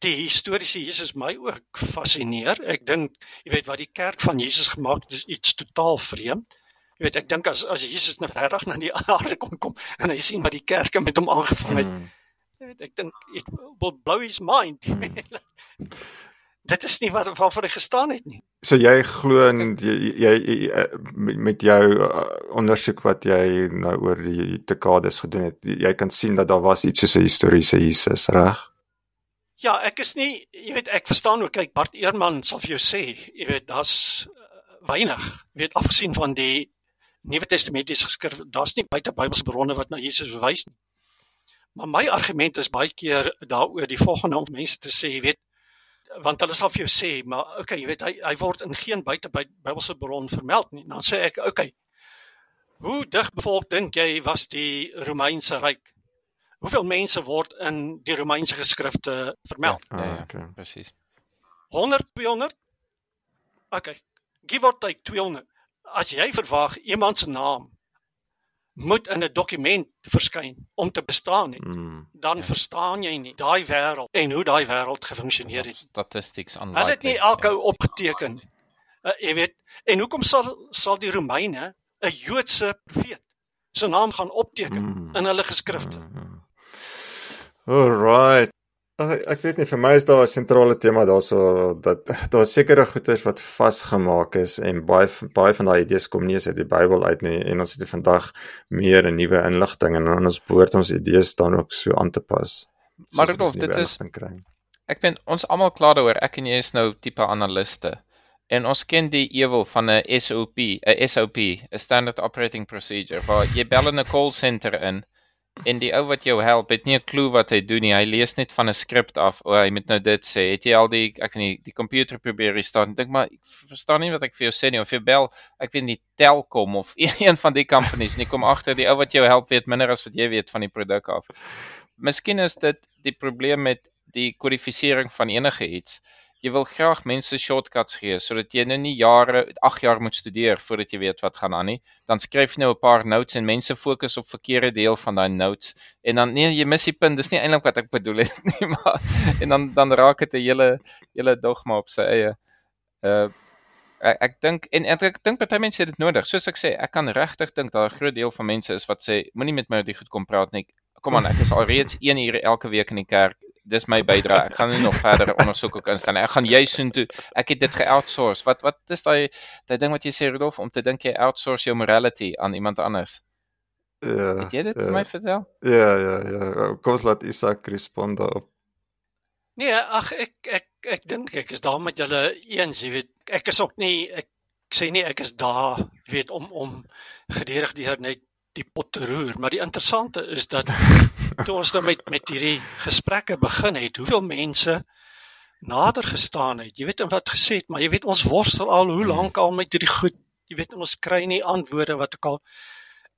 die historiese Jesus my ook fascineer. Ek dink, jy weet, wat die kerk van Jesus gemaak het, is iets totaal vreemd. Jy weet, ek dink as as Jesus nou regtig na die [LAUGHS] aarde kom kom en hy sien wat die kerke met hom aangevang het. Hmm. Jy weet, ek dink it will blow his mind. Hmm. [LAUGHS] dit is nie wat waarvoor hy gestaan het nie. So jy glo in jy, jy, jy met jou uh, ondersoek wat jy nou oor die dekades gedoen het, jy kan sien dat daar was iets soos 'n historiese Jesus, reg? Ja, ek is nie, jy weet, ek verstaan ook kyk Bart Eerman sal vir jou sê, jy weet, daar's uh, weinig, jy weet, afgesien van die Nuwe Testamentiese geskrif, daar's nie buite Bybelse bronne wat na Jesus verwys nie. Maar my argument is baie keer daaroor die volgende om mense te sê, jy weet, want hulle sal vir jou sê, maar okay, jy weet hy hy word in geen buite by Bybelse bron vermeld nie. Dan sê ek, okay. Hoe dig bevolk dink jy was die Romeinse ryk? Hoeveel mense word in die Romeinse geskrifte vermeld? Ja, ja, ja okay. presies. 100 200? Okay. Give or take 200. As jy verwag iemand se naam moet in 'n dokument verskyn om te bestaan nie. Mm, dan ja. verstaan jy nie daai wêreld en hoe daai wêreld gefunksioneer het. Statistics aan. Hulle het nie elke ou opgeteken. Uh, jy weet, en hoekom sal sal die Romeine 'n Joodse profeet se naam gaan opteken mm, in hulle geskrifte? Mm. Alright. Ek, ek weet nie vir my is daar 'n sentrale tema daarso dat [LAUGHS] daar sekere goeders wat vasgemaak is en baie baie van daai idees kom nie uit die Bybel uit nie en ons het vandag meer 'n nuwe inligting en ons behoort ons idees dan ook so aan te pas. Maar Rudolf, dit is Ek ben ons almal klaar daaroor. Ek en jy is nou tipe analiste. En ons ken die ewel van 'n SOP, 'n SOP, 'n standard operating procedure waar jy bel in 'n call center in En die ou wat jou help, het nie 'n klou wat hy doen nie. Hy lees net van 'n skrip af. O, hy moet nou dit sê. Het jy al die ek kan nie die komputer probeer restart. Dink maar ek verstaan nie wat ek vir jou sê nie of jy bel, ek weet nie Telkom of [LAUGHS] een van die companies nie kom agter die ou wat jou help weet minder as wat jy weet van die produk af. Miskien is dit die probleem met die kodifisering van enige iets jy wil graag mense shortcuts gee sodat jy nou nie jare 8 jaar moet studeer voordat jy weet wat gaan aan nie. Dan skryf jy nou 'n paar notes en mense fokus op verkeerde deel van daai notes en dan nee jy mis die punt. Dis nie eintlik wat ek bedoel het [LAUGHS] nie, maar en dan dan raak dit 'n hele hele dogma op sy eie. Uh ek, ek dink en ek, ek dink party mense het dit nodig. Soos ek sê, ek kan regtig dink daar 'n groot deel van mense is wat sê moenie met my oor die goed kom praat nie. Kom aan, ek is alreeds 1 uur elke week in die kerk dis my bydrae. Ek gaan nie nog verder ondersoek ook instel nie. Ek gaan jy soen toe. Ek het dit ge-outsource. Wat wat is daai daai ding wat jy sê Rudolf om te dink jy outsource jou morality aan iemand anders? Ja. Het jy dit ja. vir my vertel? Ja, ja, ja. Kom ons laat Isak respond daarop. Nee, ag ek ek ek dink ek is daar met julle eens, jy weet. Ek is ook nie ek sê nie ek is daar, jy weet, om om gedurig deur net die pot te roer, maar die interessante is dat [LAUGHS] toe ons dan nou met met hierdie gesprekke begin het, hoeveel mense nader gestaan het. Jy weet en wat gesê het, maar jy weet ons worstel al hoe lank al met hierdie goed. Jy weet ons kry nie antwoorde wat ek al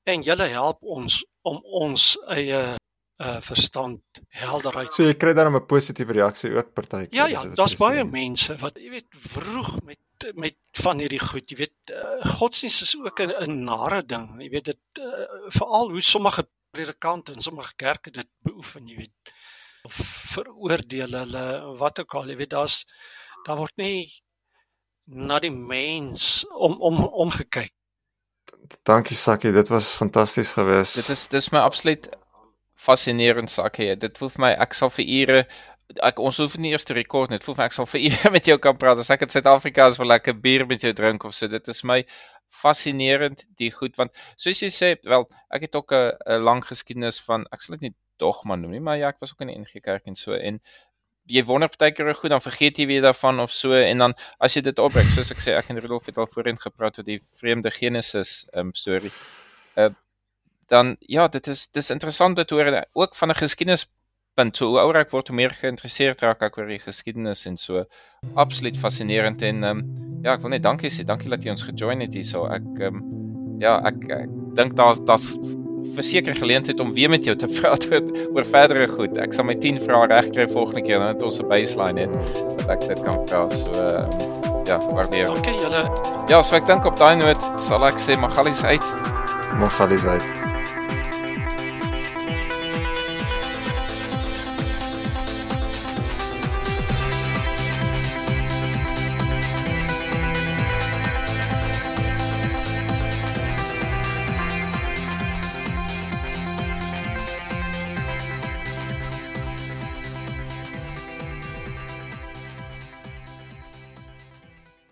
en julle help ons om ons eie uh verstand helderheid. So jy kry dan 'n positiewe reaksie ook partykeer. Ja ja, daar's baie mense wat jy weet vroeg met met van hierdie goed, jy weet uh, godsdienst is ook 'n nare ding. Jy weet dit uh, veral hoe sommige predikante en sommige kerke dit beoefen, jy weet of veroordeel hulle wat ook al, jy weet daar's daar word nie na die mens om om omgekyk. Dankie Sakkie, dit was fantasties geweest. Dit is dis my absoluut fascinerend Sakkie. Dit voel vir my ek sal vir ure ek ons hoef nie eers te rekord net. Voel ek sal vir [LAUGHS] ure met jou kan praat. As ek in Suid-Afrika is vir lekker bier met jou drink of so. Dit is my fascinerend die goed want soos jy sê wel ek het ook 'n lang geskiedenis van ek sal dit nie dogma noem nie maar ja ek was ook in die NG Kerk en so en jy wonder partykeer goed dan vergeet jy weer daarvan of so en dan as jy dit opbreek soos ek sê ek en Rudolf het al voorheen gepraat oor die vreemde Genesis um storie uh, dan ja dit is dis interessant dit hoor ook van 'n geskiedenis punt. So hoe ouer ek word, hoe meer geïnteresseerd raak ek oor die geskiedenis en so. Absoluut fascinerend en ehm um, ja, ek wil net dankie sê. Dankie dat jy ons gejoin het hierso. Ek ehm um, ja, ek, ek dink daar's daar's verseker geleentheid om weer met jou te [LAUGHS] praat oor, oor verdere goed. Ek sal my 10 vrae regkry volgende keer dan het ons 'n baseline het dat ek dit kan vra. So um, ja, waardeer. Dankie julle. Ja, so ek dink op daai noot sal ek sê Magalies uit. Magalies uit.